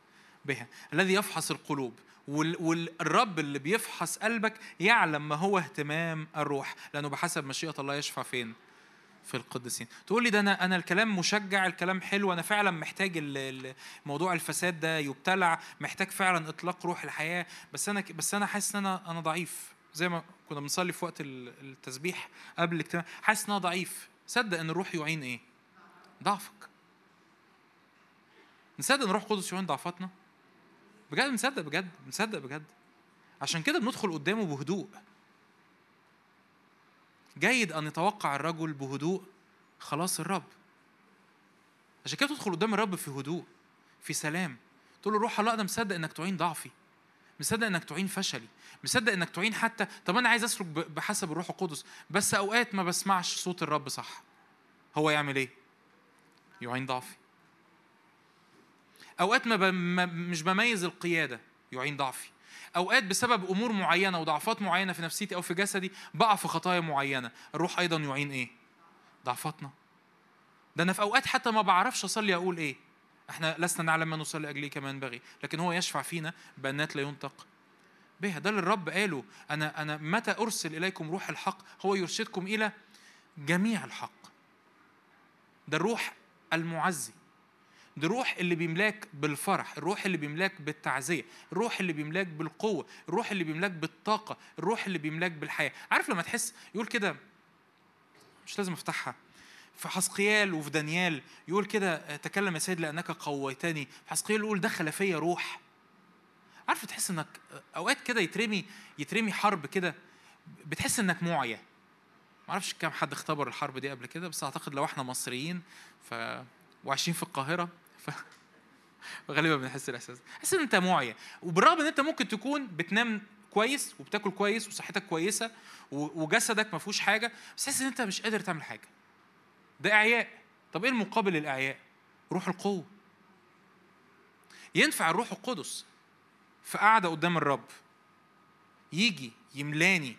Speaker 1: بها. الذي يفحص القلوب. والرب اللي بيفحص قلبك يعلم ما هو اهتمام الروح. لأنه بحسب مشيئة الله يشفع فين؟ في القديسين. تقول لي ده أنا أنا الكلام مشجع الكلام حلو أنا فعلا محتاج موضوع الفساد ده يبتلع محتاج فعلا إطلاق روح الحياة. بس أنا بس أنا حاسس إن أنا أنا ضعيف. زي ما كنا بنصلي في وقت التسبيح قبل الاجتماع. حاسس إن أنا ضعيف. صدق إن الروح يعين إيه؟ ضعفك. نصدق إن الروح القدس يعين ضعفاتنا؟ بجد مصدق بجد. مصدق بجد. عشان كده بندخل قدامه بهدوء. جيد أن يتوقع الرجل بهدوء خلاص الرب. عشان كده تدخل قدام الرب في هدوء في سلام. تقول له روح الله أنا مصدق إنك تعين ضعفي مصدق إنك تعين فشلي مصدق إنك تعين حتى طب أنا عايز أسلك بحسب الروح القدس. بس أوقات ما بسمعش صوت الرب صح. هو يعمل إيه؟ يعين ضعفي. أوقات ما, ما مش بميز القيادة يعين ضعفي. أوقات بسبب أمور معينة وضعفات معينة في نفسيتي أو في جسدي بقع في خطايا معينة. الروح أيضا يعين إيه؟ ضعفاتنا. ده أنا في أوقات حتى ما بعرفش أصلي أقول إيه. إحنا لسنا نعلم ما نصلي اجليه كما ينبغي لكن هو يشفع فينا بانات لا ينطق بها. ده اللي الرب قاله. أنا أنا متى أرسل إليكم روح الحق؟ هو يرشدكم إلى جميع الحق. ده الروح المعزي. ده الروح اللي بيملاك بالفرح الروح اللي بيملاك بالتعزية الروح اللي بيملاك بالقوة الروح اللي بيملاك بالطاقة الروح اللي بيملاك بالحياة. عارف لما تحس يقول كده مش لازم أفتحها في حسقيال وفي دانيال يقول كده تكلم يا سيد لأنك قويتني. في حسقيال يقول دخل فيا روح. عارف تحس إنك أوقات كده يترمي يترمي حرب كده بتحس إنك معيا. معرفش كم حد اختبر الحرب دي قبل كده بس أعتقد لو إحنا مصريين ف وعايشين في القاهرة. غالبا بنحس الإحساس حس إن أنت معيا. وبالرغم إن أنت ممكن تكون بتنام كويس وبتاكل كويس وصحتك كويسة وجسدك ما فيهوش حاجة بس تحس إن أنت مش قادر تعمل حاجة. ده إعياء. طب إيه المقابل للإعياء؟ روح القوة. ينفع الروح القدس في قعده قدام الرب يجي يملاني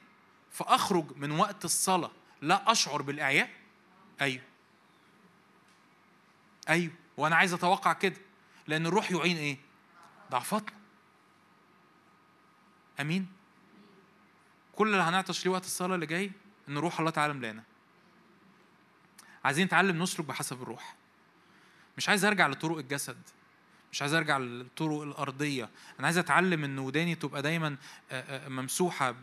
Speaker 1: فاخرج من وقت الصلاة لا أشعر بالإعياء؟ أيوه. أيوه. وأنا عايز أتوقع كده لأن الروح يعين إيه؟ ضعفاتنا آمين؟ كل اللي هنعطش ليه وقت الصلاة اللي جاي إن روح الله تعالى ملانا عايزين نتعلم نسلك بحسب الروح. مش عايز أرجع لطرق الجسد مش عايز أرجع للطرق الأرضية. أنا عايز أتعلم إن وداني تبقى دايما ممسوحة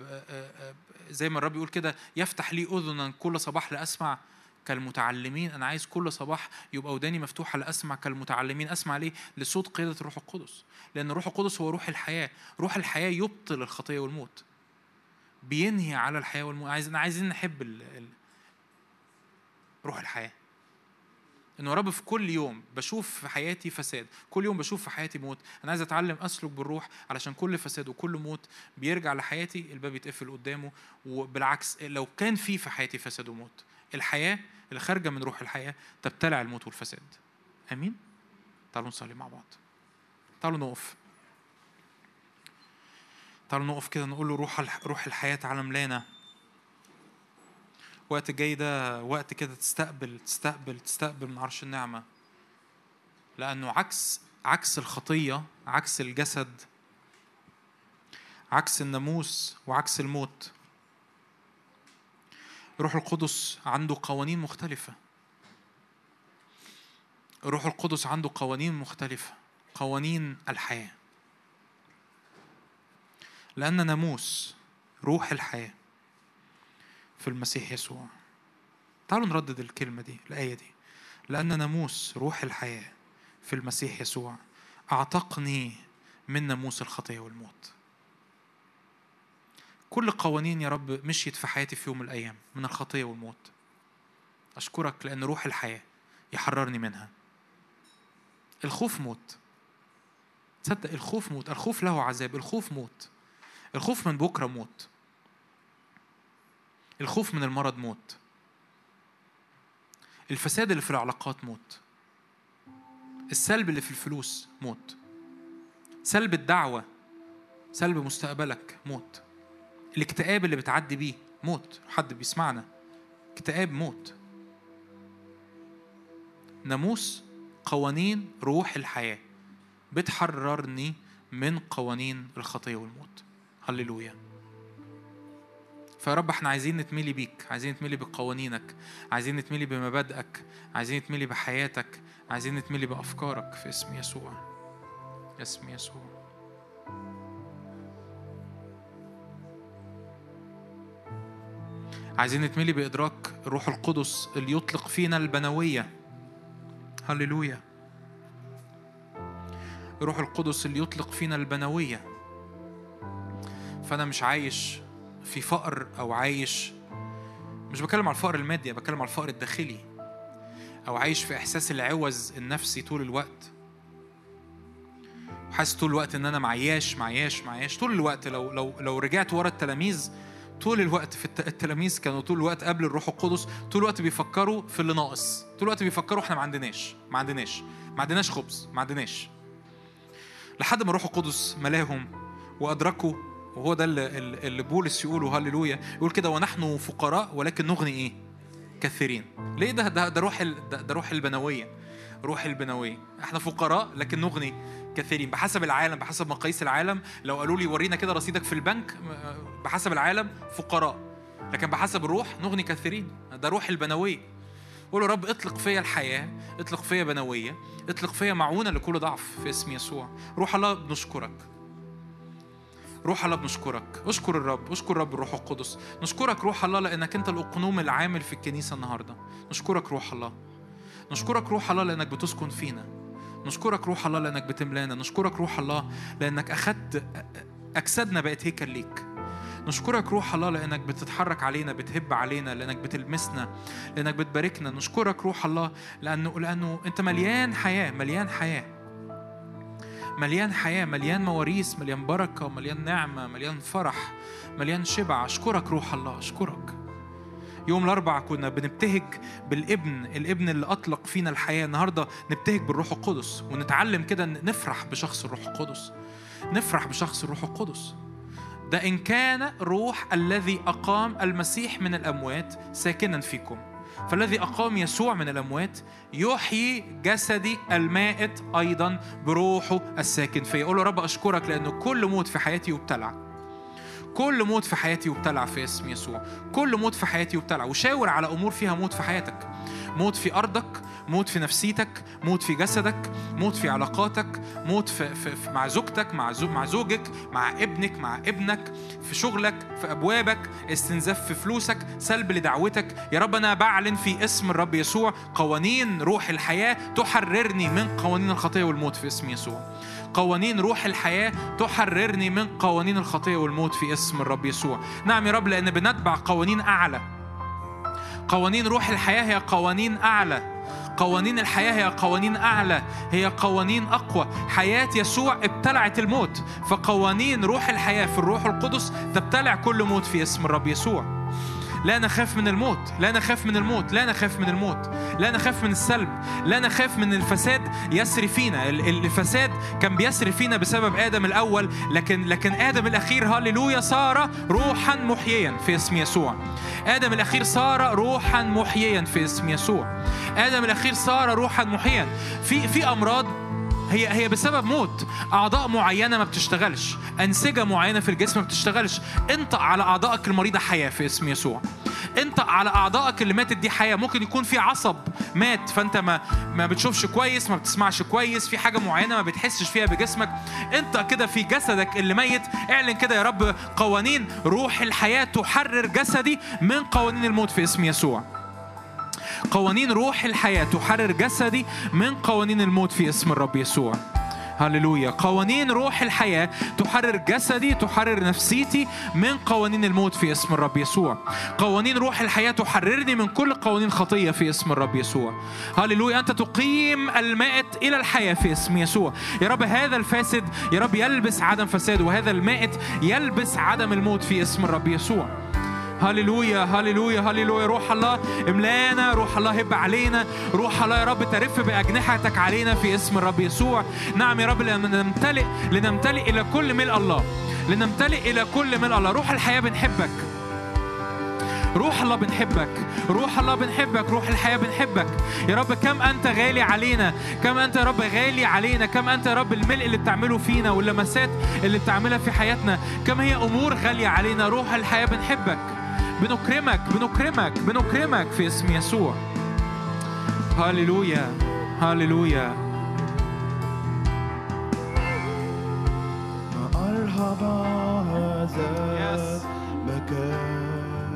Speaker 1: زي ما الرب يقول كده يفتح لي اذنا كل صباح لأسمع كالمتعلمين أنا عايز كل صباح يبقى وداني مفتوحة لأسمع كالمتعلمين. أسمع ليه؟ لصوت قيادة الروح القدس. لأن الروح القدس هو روح الحياة. روح الحياة يبطل الخطية والموت. بينهي على الحياة والموت. عايزين عايزين نحب ال... ال... روح الحياة. انه يا رب في كل يوم بشوف في حياتي فساد. كل يوم بشوف في حياتي موت. أنا عايز أتعلم أسلك بالروح علشان كل فساد وكل موت بيرجع لحياتي. الباب يتقفل قدامه. وبالعكس لو كان في في حياتي فساد وموت الحياة اللي خارجة من روح الحياة تبتلع الموت والفساد. آمين؟ تعالوا نصلي مع بعض. تعالوا نقف. تعالوا نقف كده نقول له روح روح الحياة تعالى ملانا وقت جاي ده وقت كده تستقبل تستقبل تستقبل من عرش النعمة. لأنه عكس عكس الخطية عكس الجسد عكس الناموس وعكس الموت. روح القدس عنده قوانين مختلفة. روح القدس عنده قوانين مختلفة. قوانين الحياة. لأن ناموس روح الحياة في المسيح يسوع. تعالوا نردد الكلمة دي الآية دي. لأن ناموس روح الحياة في المسيح يسوع. أعتقني من ناموس الخطية والموت. كل قوانين يا رب مشيت في حياتي في يوم من الأيام من الخطية والموت. أشكرك لأن روح الحياة يحررني منها. الخوف موت. تصدق الخوف موت. الخوف له عذاب. الخوف موت. الخوف من بكرة موت. الخوف من المرض موت. الفساد اللي في العلاقات موت. السلب اللي في الفلوس موت. سلب الدعوة. سلب مستقبلك موت. الاكتئاب اللي بتعدي بيه موت. حد بيسمعنا؟ اكتئاب موت. ناموس قوانين روح الحياة. بتحررني من قوانين الخطية والموت. هللويا. فيا رب إحنا عايزين نتملي بيك. عايزين نتملي بقوانينك. عايزين نتملي بمبادئك. عايزين نتملي بحياتك. عايزين نتملي بأفكارك في اسم يسوع. اسم يسوع. عايزين نتملي بإدراك الروح القدس اللي يطلق فينا البنوية. هللويا. الروح القدس اللي يطلق فينا البنوية. فأنا مش عايش في فقر أو عايش مش بتكلم على الفقر المادي بتكلم على الفقر الداخلي. أو عايش في إحساس العوز النفسي طول الوقت. حاسس طول الوقت إن أنا معياش معياش معياش. طول الوقت لو لو لو رجعت ورا التلاميذ طول الوقت في التلاميذ كانوا طول الوقت قبل الروح القدس طول الوقت بيفكروا في اللي ناقص طول الوقت بيفكروا إحنا ما عندناش ما عندناش ما عندناش خبز ما عندناش. لحد ما الروح القدس ملاهم وأدركوا وهو ده اللي, اللي بولس يقوله هللويا يقول كده ونحن فقراء ولكن نغني إيه؟ كثيرين. ليه ده ده, روح ده روح البنوية روح البنوية. إحنا فقراء لكن نغني كثيرين. بحسب العالم بحسب مقاييس العالم لو قالوا لي ورينا كده رصيدك في البنك بحسب العالم فقراء. لكن بحسب الروح نغني كثيرين. ده روح البنوية. قولوا رب اطلق فيا الحياة اطلق فيا بنوية اطلق فيا معونة لكل ضعف في اسم يسوع. روح الله بنشكرك. روح الله بنشكرك. اشكر الرب اشكر الرب الروح القدس. نشكرك روح الله لأنك أنت الأقنوم العامل في الكنيسة النهارده. نشكرك روح الله. نشكرك روح الله لأنك بتسكن فينا. نشكرك روح الله لأنك بتملأنا. نشكرك روح الله لأنك أخذت أجسادنا بقت هيكل ليك. نشكرك روح الله لأنك بتتحرك علينا بتهب علينا لأنك بتلمسنا لأنك بتباركنا. نشكرك روح الله لأنه لأنه أنت مليان حياة مليان حياة. مليان حياة مليان مواريث مليان بركة مليان نعمة مليان فرح مليان شبع. أشكرك روح الله أشكرك. يوم الأربع كنا بنبتهج بالابن الابن اللي أطلق فينا الحياة. النهاردة نبتهج بالروح القدس ونتعلم كده نفرح بشخص الروح القدس. نفرح بشخص الروح القدس. ده إن كان روح الذي أقام المسيح من الأموات ساكنا فيكم. فالذي أقام يسوع من الأموات يحيي جسدي المائت أيضا بروحه الساكن. فيا أقول له رب أشكرك لأنه كل موت في حياتي يبتلع. كل موت في حياتي يبتلع في اسم يسوع. كل موت في حياتي يبتلع وشاور على أمور فيها موت في حياتك. موت في أرضك موت في نفسيتك موت في جسدك موت في علاقاتك موت في, في, في مع زوجتك مع زو مع زوجك مع ابنك مع ابنك في شغلك في أبوابك استنزاف في فلوسك سلب لدعوتك. يا رب أنا بعلن في اسم الرب يسوع قوانين روح الحياة تحررني من قوانين الخطية والموت في اسم يسوع. قوانين روح الحياة تحررني من قوانين الخطية والموت في اسم الرب يسوع. نعم يا رب لأن بنتبع قوانين أعلى. قوانين روح الحياة هي قوانين أعلى. قوانين الحياة هي قوانين أعلى. هي قوانين أقوى. حياة يسوع ابتلعت الموت. فقوانين روح الحياة في الروح القدس تبتلع كل موت في اسم الرب يسوع. لا نخاف من الموت لا نخاف من الموت لا نخاف من الموت لا نخاف من السلب لا نخاف من الفساد يسري فينا. الفساد كان بيسري فينا بسبب آدم الأول لكن لكن آدم الأخير هللويا صار روحا محييا في اسم يسوع. آدم الأخير صار روحا محييا في اسم يسوع. آدم الأخير صار روحا محييا. في في أمراض هي هي بسبب موت. أعضاء معينة ما بتشتغلش. أنسجة معينة في الجسم ما بتشتغلش. انطق على أعضائك المريضة حياة في اسم يسوع. انطق على أعضائك اللي ماتت دي حياة. ممكن يكون في عصب مات فأنت ما ما بتشوفش كويس ما بتسمعش كويس. في حاجة معينة ما بتحسش فيها بجسمك. انت كده في جسدك اللي ميت. اعلن كده يا رب قوانين روح الحياة تحرر جسدي من قوانين الموت في اسم يسوع. قوانين روح الحياة تحرر جسدي من قوانين الموت في اسم الرب يسوع. هللويا. قوانين روح الحياة تحرر جسدي تحرر نفسيتي من قوانين الموت في اسم الرب يسوع. قوانين روح الحياة تحررني من كل قوانين خطية في اسم الرب يسوع. هللويا. أنت تقيم المائت إلى الحياة في اسم يسوع. يا رب هذا الفاسد يا رب يلبس عدم فساد وهذا المائت يلبس عدم الموت في اسم الرب يسوع. هللويا هللويا هللويا روح الله املانا روح الله هب علينا. روح الله يا رب ترف بأجنحتك علينا في اسم الرب يسوع. نعم يا رب لنمتلئ لنمتلئ إلى كل ملء الله. لنمتلئ إلى كل ملء الله. روح الحياة بنحبك. روح الله بنحبك. روح الله بنحبك. روح الحياة بنحبك. يا رب كم أنت غالي علينا. كم أنت يا رب غالي علينا. كم أنت يا رب الملء اللي بتعمله فينا واللمسات اللي بتعملها في حياتنا. كم هي أمور غالية علينا. روح الحياة بنحبك. بنكرمك بنكرمك بنكرمك في اسم يسوع. هاليلويا هاليلويا.
Speaker 2: أرهب هذا المكان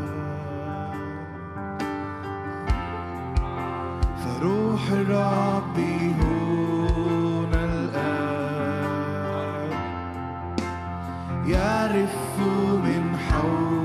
Speaker 2: فروح الرب هنا الآن يعرف من حول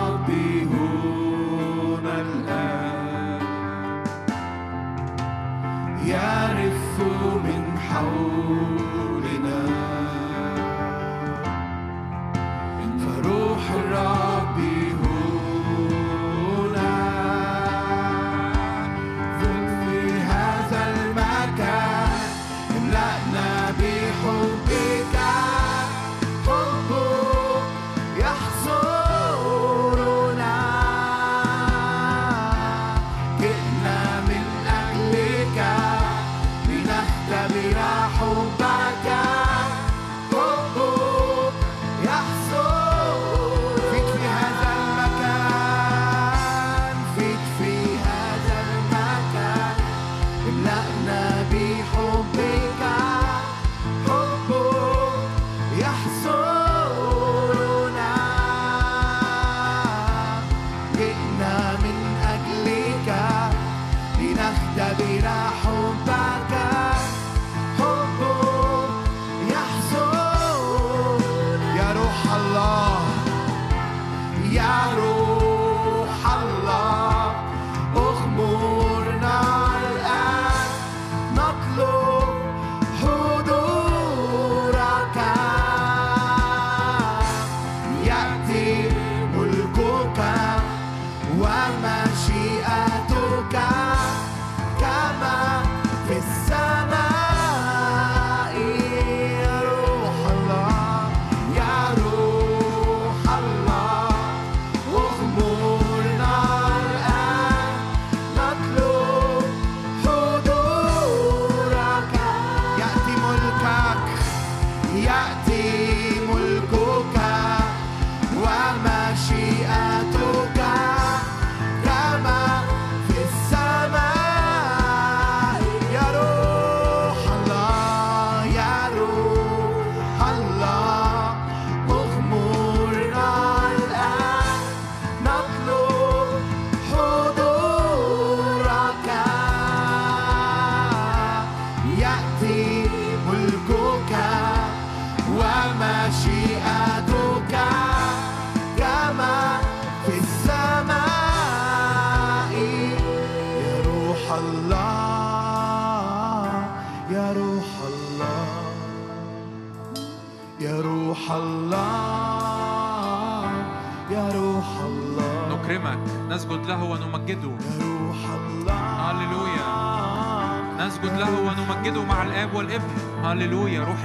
Speaker 2: هللويا روح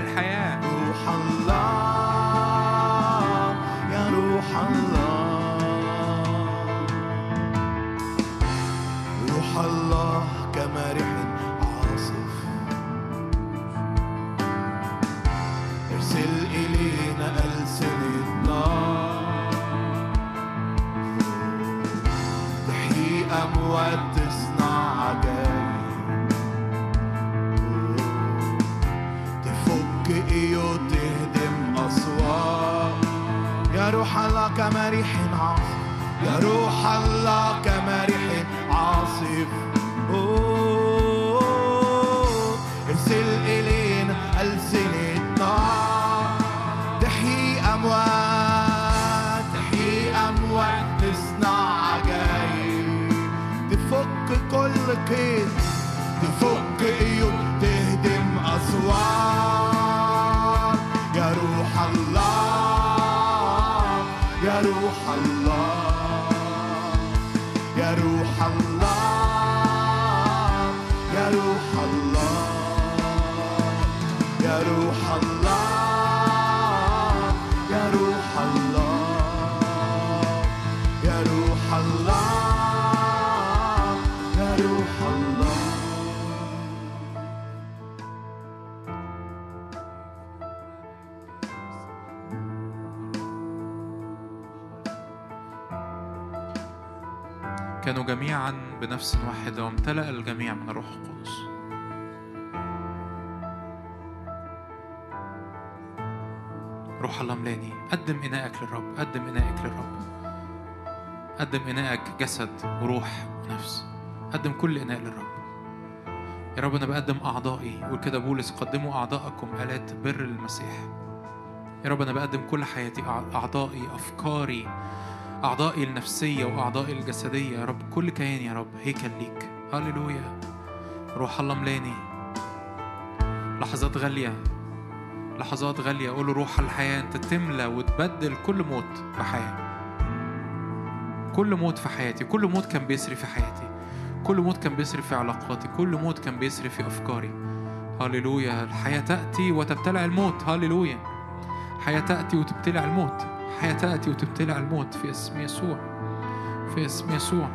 Speaker 2: بنفس واحدة وامتلأ الجميع من الروح القدس. روح الله ملاني قدم إناءك للرب. قدم إناءك للرب. قدم إناءك جسد وروح ونفس. قدم كل إناء للرب. يا رب أنا بقدم أعضائي. يقول كده بولس قدموا أعضاءكم آلات بر المسيح. يا رب أنا بقدم كل حياتي أع- أعضائي أفكاري أعضائي النفسية وأعضائي الجسدية يا رب. كل كيان يا رب هيكل ليك. هللويا. روح الله ملاني لحظات غالية. لحظات غالية. قول روح الحياة. أنت تملى وتبدل كل موت بحياة كل موت في حياتي. كل موت كان بيسري في حياتي. كل موت كان بيسري في علاقاتي. كل موت كان بيسري في أفكاري. هللويا. الحياة تأتي وتبتلع الموت. هللويا. حياة تأتي وتبتلع الموت. حياة تأتي وتبتلع الموت في اسم يسوع. في اسم يسوع.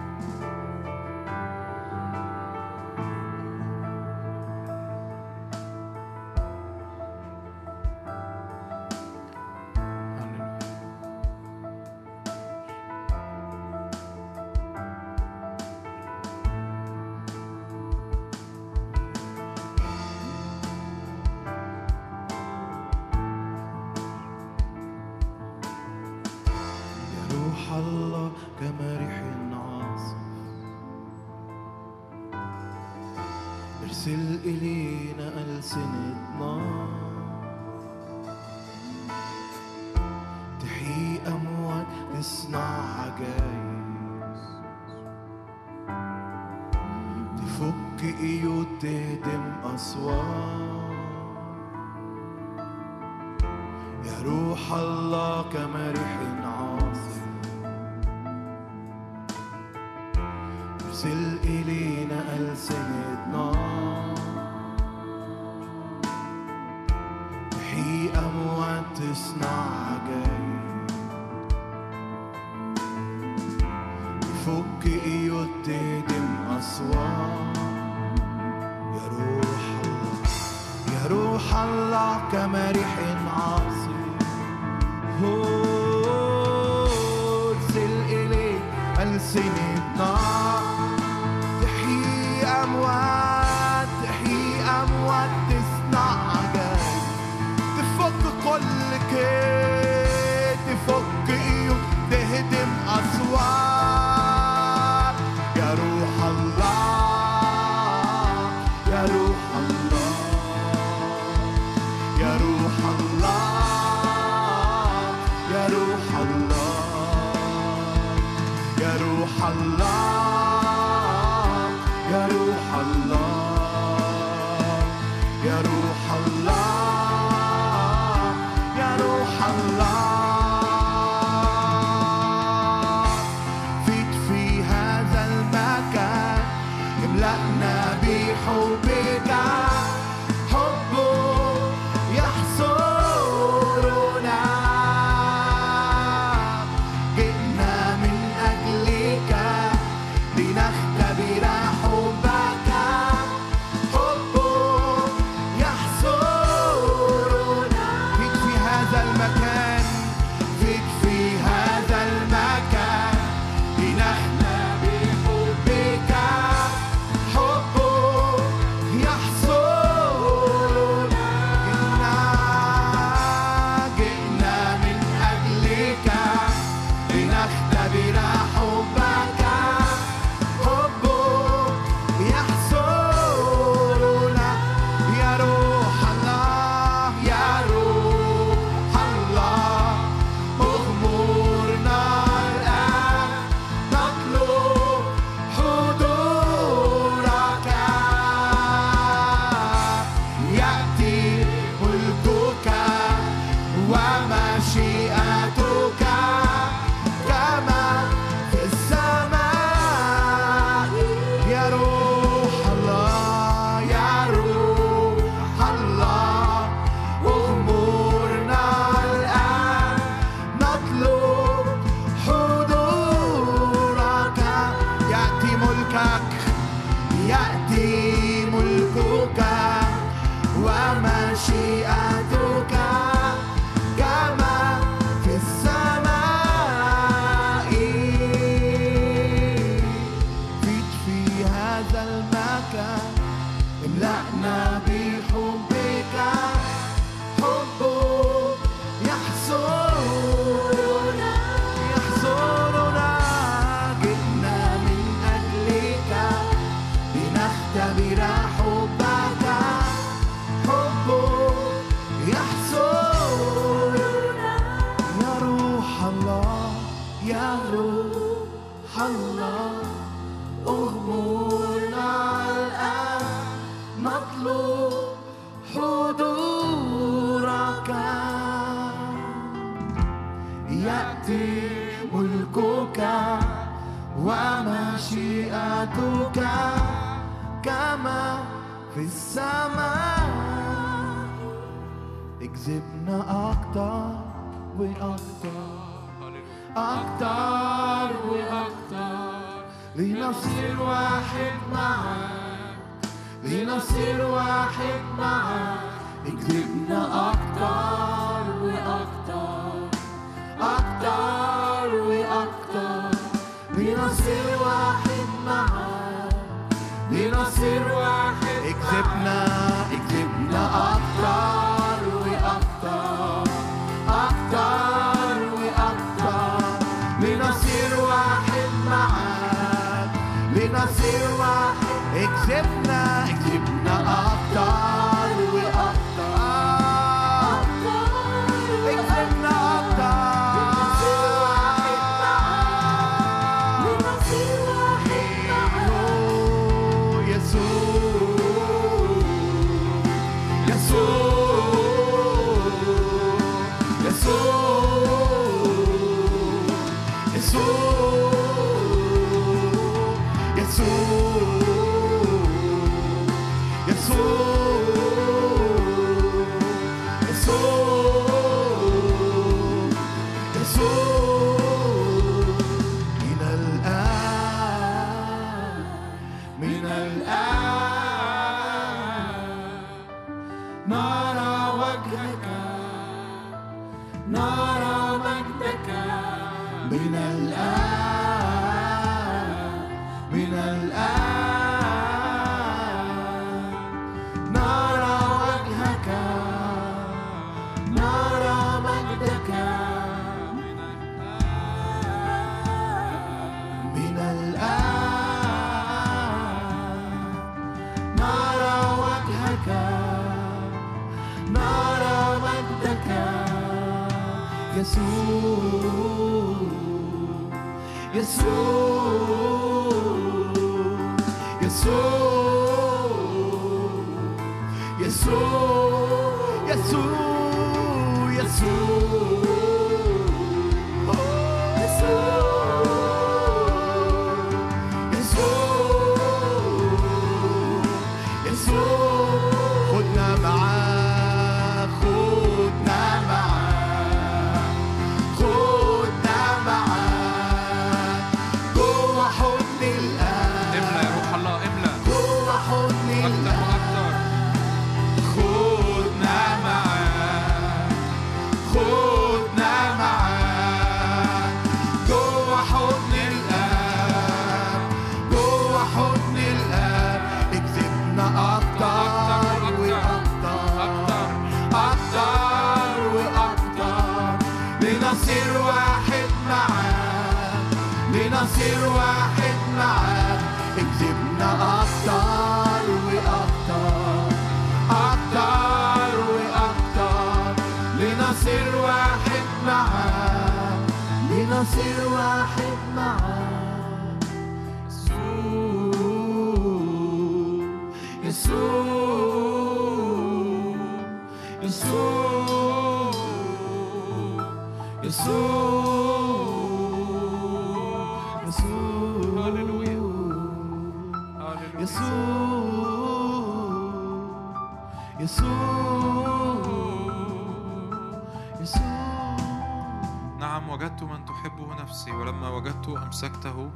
Speaker 1: أمسكته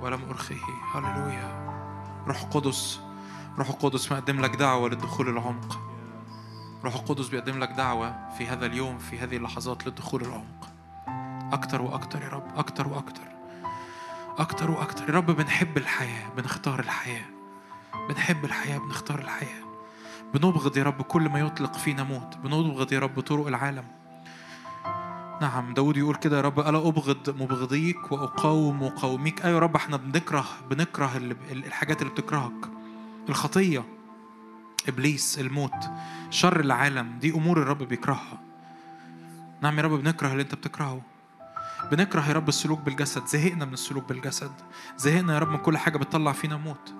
Speaker 1: ولم أرخيه هللويا. روح قدس روح القدس مقدم لك دعوة للدخول العمق. روح القدس بيقدم لك دعوة في هذا اليوم في هذه اللحظات للدخول العمق. أكتر وأكتر يا رب أكتر وأكتر. أكتر وأكتر. يا رب بنحب الحياة بنختار الحياة. بنحب الحياة بنختار الحياة. بنبغض يا رب كل ما يطلق فينا موت. بنبغض يا رب طرق العالم. نعم داود يقول كده يا رب ألا أبغض مبغضيك وأقاوم مقاوميك أيوة يا رب إحنا بنكره بنكره ال- ال- الحاجات اللي بتكرهك. الخطية إبليس الموت شر العالم. دي أمور الرب بيكرهها. نعم يا رب بنكره اللي أنت بتكرهه. بنكره يا رب السلوك بالجسد. زهقنا من السلوك بالجسد. زهقنا يا رب من كل حاجة بتطلع فينا موت.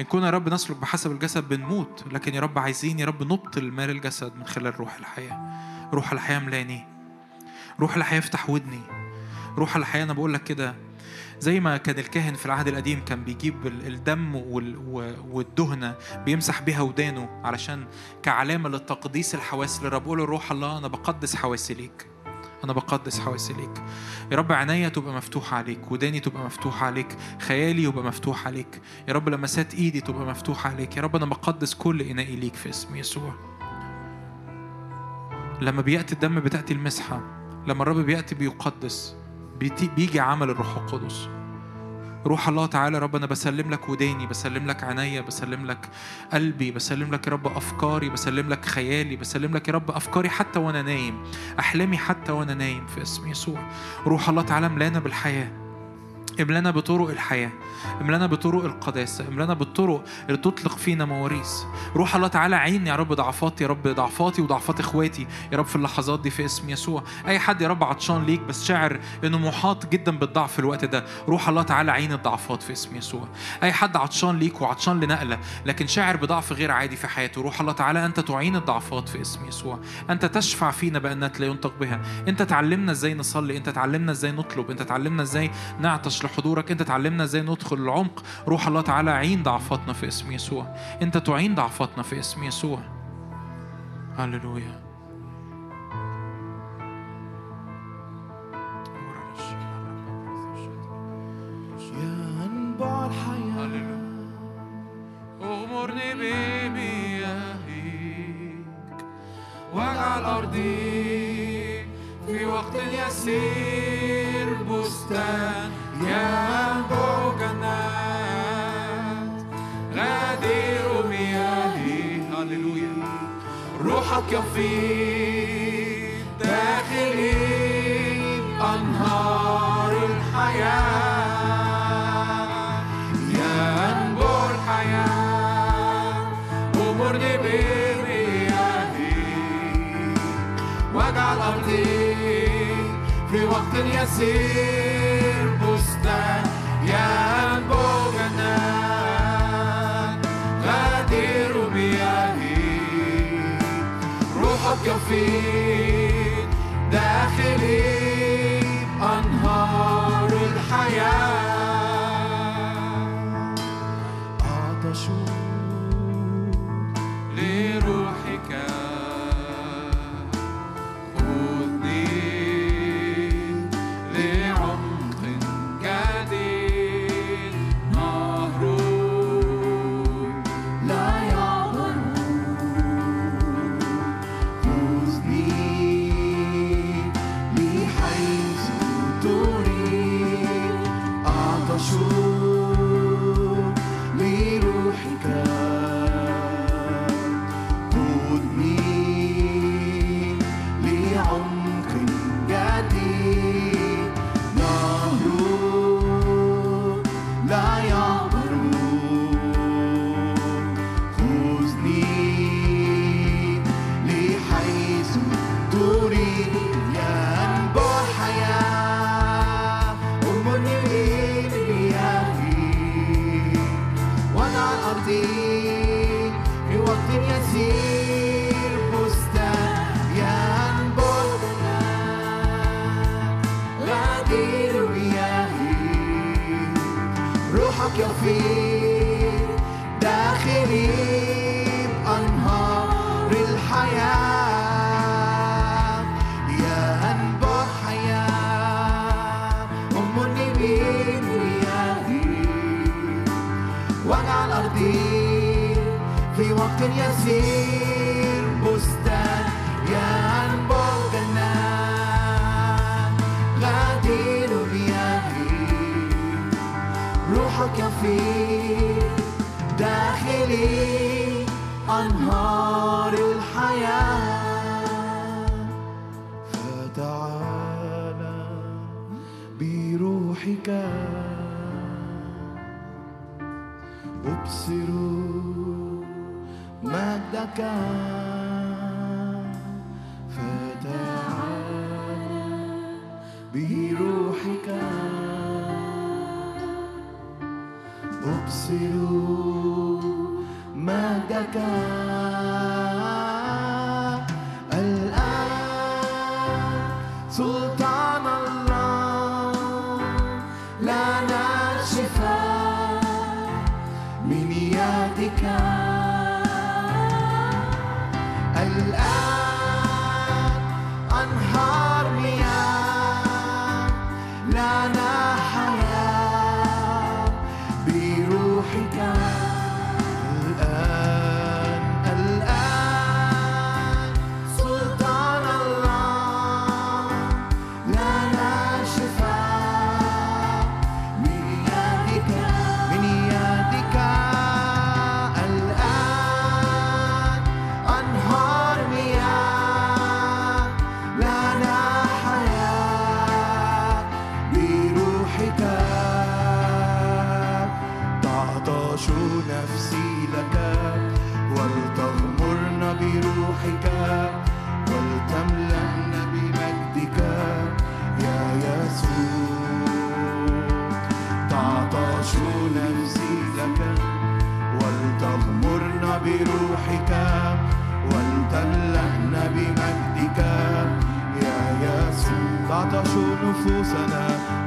Speaker 1: إن كنا يا رب نسلك بحسب الجسد بنموت لكن يا رب عايزين يا رب نبطل مال الجسد من خلال روح الحياة. روح الحياة ملاني. روح الحياة افتح ودني. روح الحياة أنا بقول لك كده زي ما كان الكاهن في العهد القديم كان بيجيب ال- الدم والدهنة بيمسح بيها ودانه علشان كعلامة للتقديس الحواس للرب. قول الروح الله أنا بقدس حواسي ليك. أنا بقدس حواسي ليك. يا رب عينيا تبقى مفتوحة عليك وداني تبقى مفتوحة عليك خيالي يبقى مفتوح عليك. يا رب لمسات إيدي تبقى مفتوحة عليك. يا رب أنا بقدس كل إنائي ليك في اسم يسوع. لما بيأتي الدم بتأتي المسحة لما الرب بيأتي بيقدس بيجي عمل الروح القدس. روح الله تعالى رب أنا بسلم لك وداني بسلم لك عينيا بسلم لك قلبي بسلم لك يا رب أفكاري بسلم لك خيالي بسلم لك يا رب أفكاري حتى وأنا نايم. أحلامي حتى وأنا نايم في اسم يسوع. روح الله تعالى ملانا بالحياة. املانا بطرق الحياة املانا بطرق القداسة املانا بالطرق اللي تطلق فينا مواريث. روح الله تعالى عين يا رب ضعفاتي يا رب ضعفاتي وضعفات إخواتي يا رب في اللحظات دي في اسم يسوع. أي حد يا رب عطشان ليك بس شاعر إنه محاط جدا بالضعف في الوقت ده روح الله تعالى عين الضعفات في اسم يسوع. أي حد عطشان ليك وعطشان لنقلة لكن شاعر بضعف غير عادي في حياته روح الله تعالى أنت تعين الضعفات في اسم يسوع. أنت تشفع فينا بانات لا ينطق بها. أنت تعلمنا إزاي نصلي أنت تعلمنا إزاي نطلب أنت تعلمنا إزاي نعطش لحضورك انت تعلمنا إزاي ندخل العمق. روح الله تعالى عين ضعفاتنا في اسم يسوع. انت تعين ضعفاتنا في اسم يسوع. هللويا.
Speaker 2: يا أنبع الحياة
Speaker 1: أمرني بمياهك واجعل أرضي في وقت يسير بستان.
Speaker 2: روحك يفيض داخلي أنهار الحياة
Speaker 1: ينبع الحياة أمرني بمياهك
Speaker 2: واجعل أرضي في وقت يسير que eu fiz.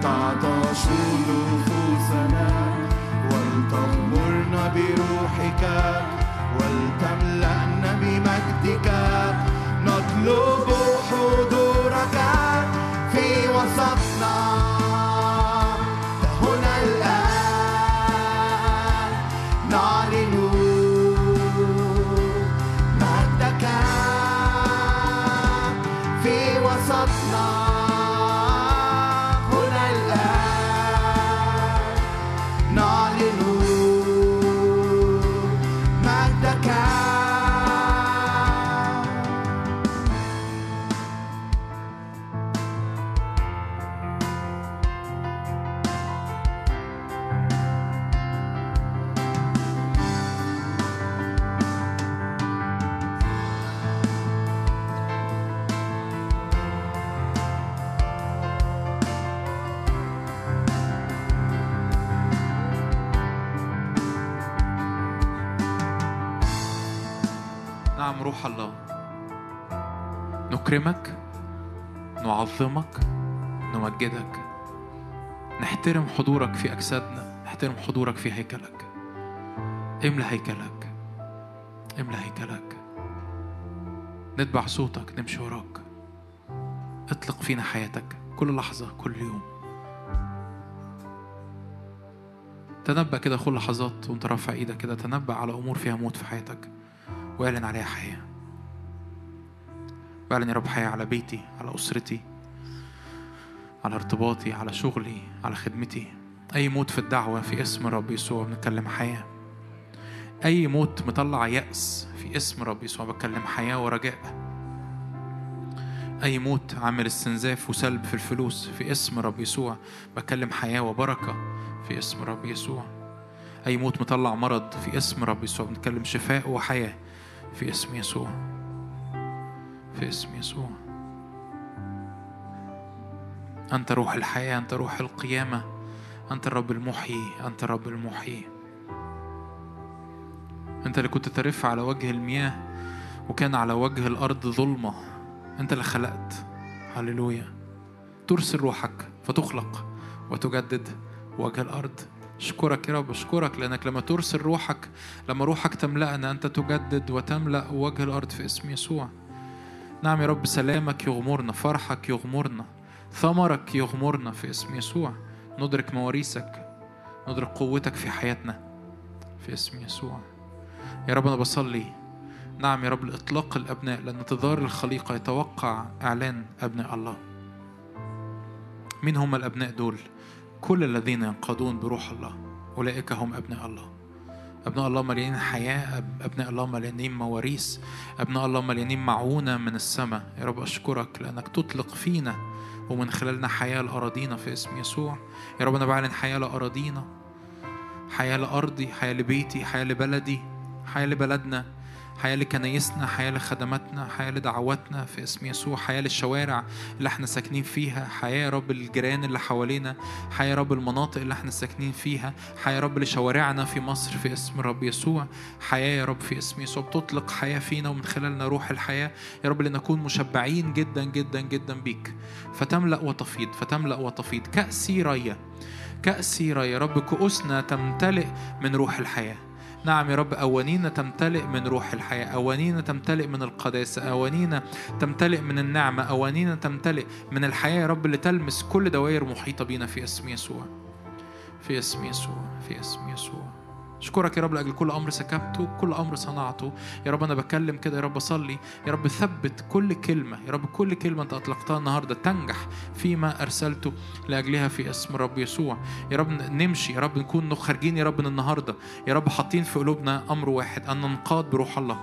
Speaker 2: تعطش نفوسنا. ولتغمرنا بروحك ولتملأنا بمجدك. نطلب
Speaker 1: نعظمك نمجدك نحترم حضورك في أجسادنا نحترم حضورك في هيكلك. املى هيكلك املى هيكلك. نتبع صوتك نمشي وراك. اطلق فينا حياتك كل لحظة كل يوم. تنبأ كده كل لحظات وانت رافع إيدك كده تنبأ على أمور فيها موت في حياتك واعلن عليها حياة. بعلن يا رب حياة على بيتي على أسرتي. على ارتباطي على شغلي على خدمتي. أي موت في الدعوة في اسم الرب يسوع بنتكلم حياة. أي موت مطلع يأس في اسم الرب يسوع بتكلم حياة ورجاء. أي موت عامل استنزاف وسلب في الفلوس في اسم الرب يسوع بتكلم حياة وبركة في اسم الرب يسوع. أي موت مطلع مرض في اسم الرب يسوع بنتكلم شفاء وحياة في اسم يسوع. في اسم يسوع. أنت روح الحياة أنت روح القيامة أنت الرب المحيي أنت الرب المحيي. أنت اللي كنت ترف على وجه المياه وكان على وجه الأرض ظلمة. أنت اللي خلقت. هللويا. ترسل روحك فتخلق وتجدد وجه الأرض. أشكرك يا رب أشكرك لأنك لما ترسل روحك لما روحك تملأنا أنت تجدد وتملأ وجه الأرض في اسم يسوع. نعم يا رب سلامك يغمرنا فرحك يغمرنا. ثمرك يغمرنا في اسم يسوع. ندرك مواريثك ندرك قوتك في حياتنا في اسم يسوع. يا رب أنا بصلي نعم يا رب لإطلاق الأبناء لأن انتظار الخليقة يتوقع إعلان أبناء الله. مين هم الأبناء دول؟ كل الذين ينقادون بروح الله. أولئك هم أبناء الله. أبناء الله مليانين حياة أبناء الله مليانين مواريث أبناء الله مليانين معونة من السماء. يا رب أشكرك لأنك تطلق فينا ومن خلالنا حياة لأراضينا في اسم يسوع. يا رب أنا بعلن حياة لأراضينا حياة لأرضي حياة لبيتي حياة لبلدي حياة لبلدنا. حياة لكنايسنا حياة لخدماتنا حياة لدعواتنا في اسم يسوع حياة للشوارع اللي إحنا ساكنين فيها حياة يا رب الجيران اللي حوالينا حياة يا رب المناطق اللي إحنا ساكنين فيها حياة يا رب لشوارعنا في مصر في اسم الرب يسوع حياة يا رب في اسم يسوع بتطلق حياة فينا ومن خلالنا روح الحياة يا رب لنكون مشبعين جدا جدا جدا بيك. فتملأ وتفيض فتملأ وتفيض. كأسي ريا كأسي ريا يا رب كؤوسنا تمتلئ من روح الحياة. نعم يا رب. أوانينا تمتلئ من روح الحياة أوانينا تمتلئ من القداسة أوانينا تمتلئ من النعمة أوانينا تمتلئ من الحياة يا رب اللي تلمس كل دوائر محيطة بينا في اسم يسوع في اسم يسوع في اسم يسوع. أشكرك يا رب لأجل كل أمر سكبته كل أمر صنعته. يا رب أنا بكلم كده يا رب أصلي. يا رب ثبت كل كلمة يا رب كل كلمة أنت أطلقتها النهارده تنجح فيما أرسلته لأجلها في اسم الرب يسوع. يا رب نمشي يا رب نكون خارجين يا رب من النهارده. يا رب حاطين في قلوبنا أمر واحد أن ننقاد بروح الله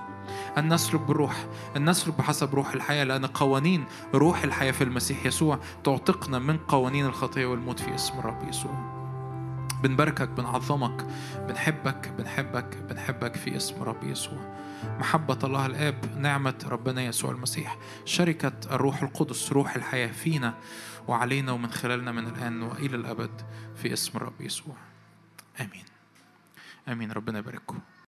Speaker 1: أن نسلك بالروح أن نسلك بحسب روح الحياة لأن قوانين روح الحياة في المسيح يسوع تعتقنا من قوانين الخطية والموت في اسم الرب يسوع. بنباركك بنعظمك بنحبك بنحبك بنحبك في اسم رب يسوع. محبة الله الآب نعمة ربنا يسوع المسيح شركة الروح القدس روح الحياة فينا وعلينا ومن خلالنا من الآن وإلى الأبد في اسم الرب يسوع. آمين. آمين. ربنا يبارككم.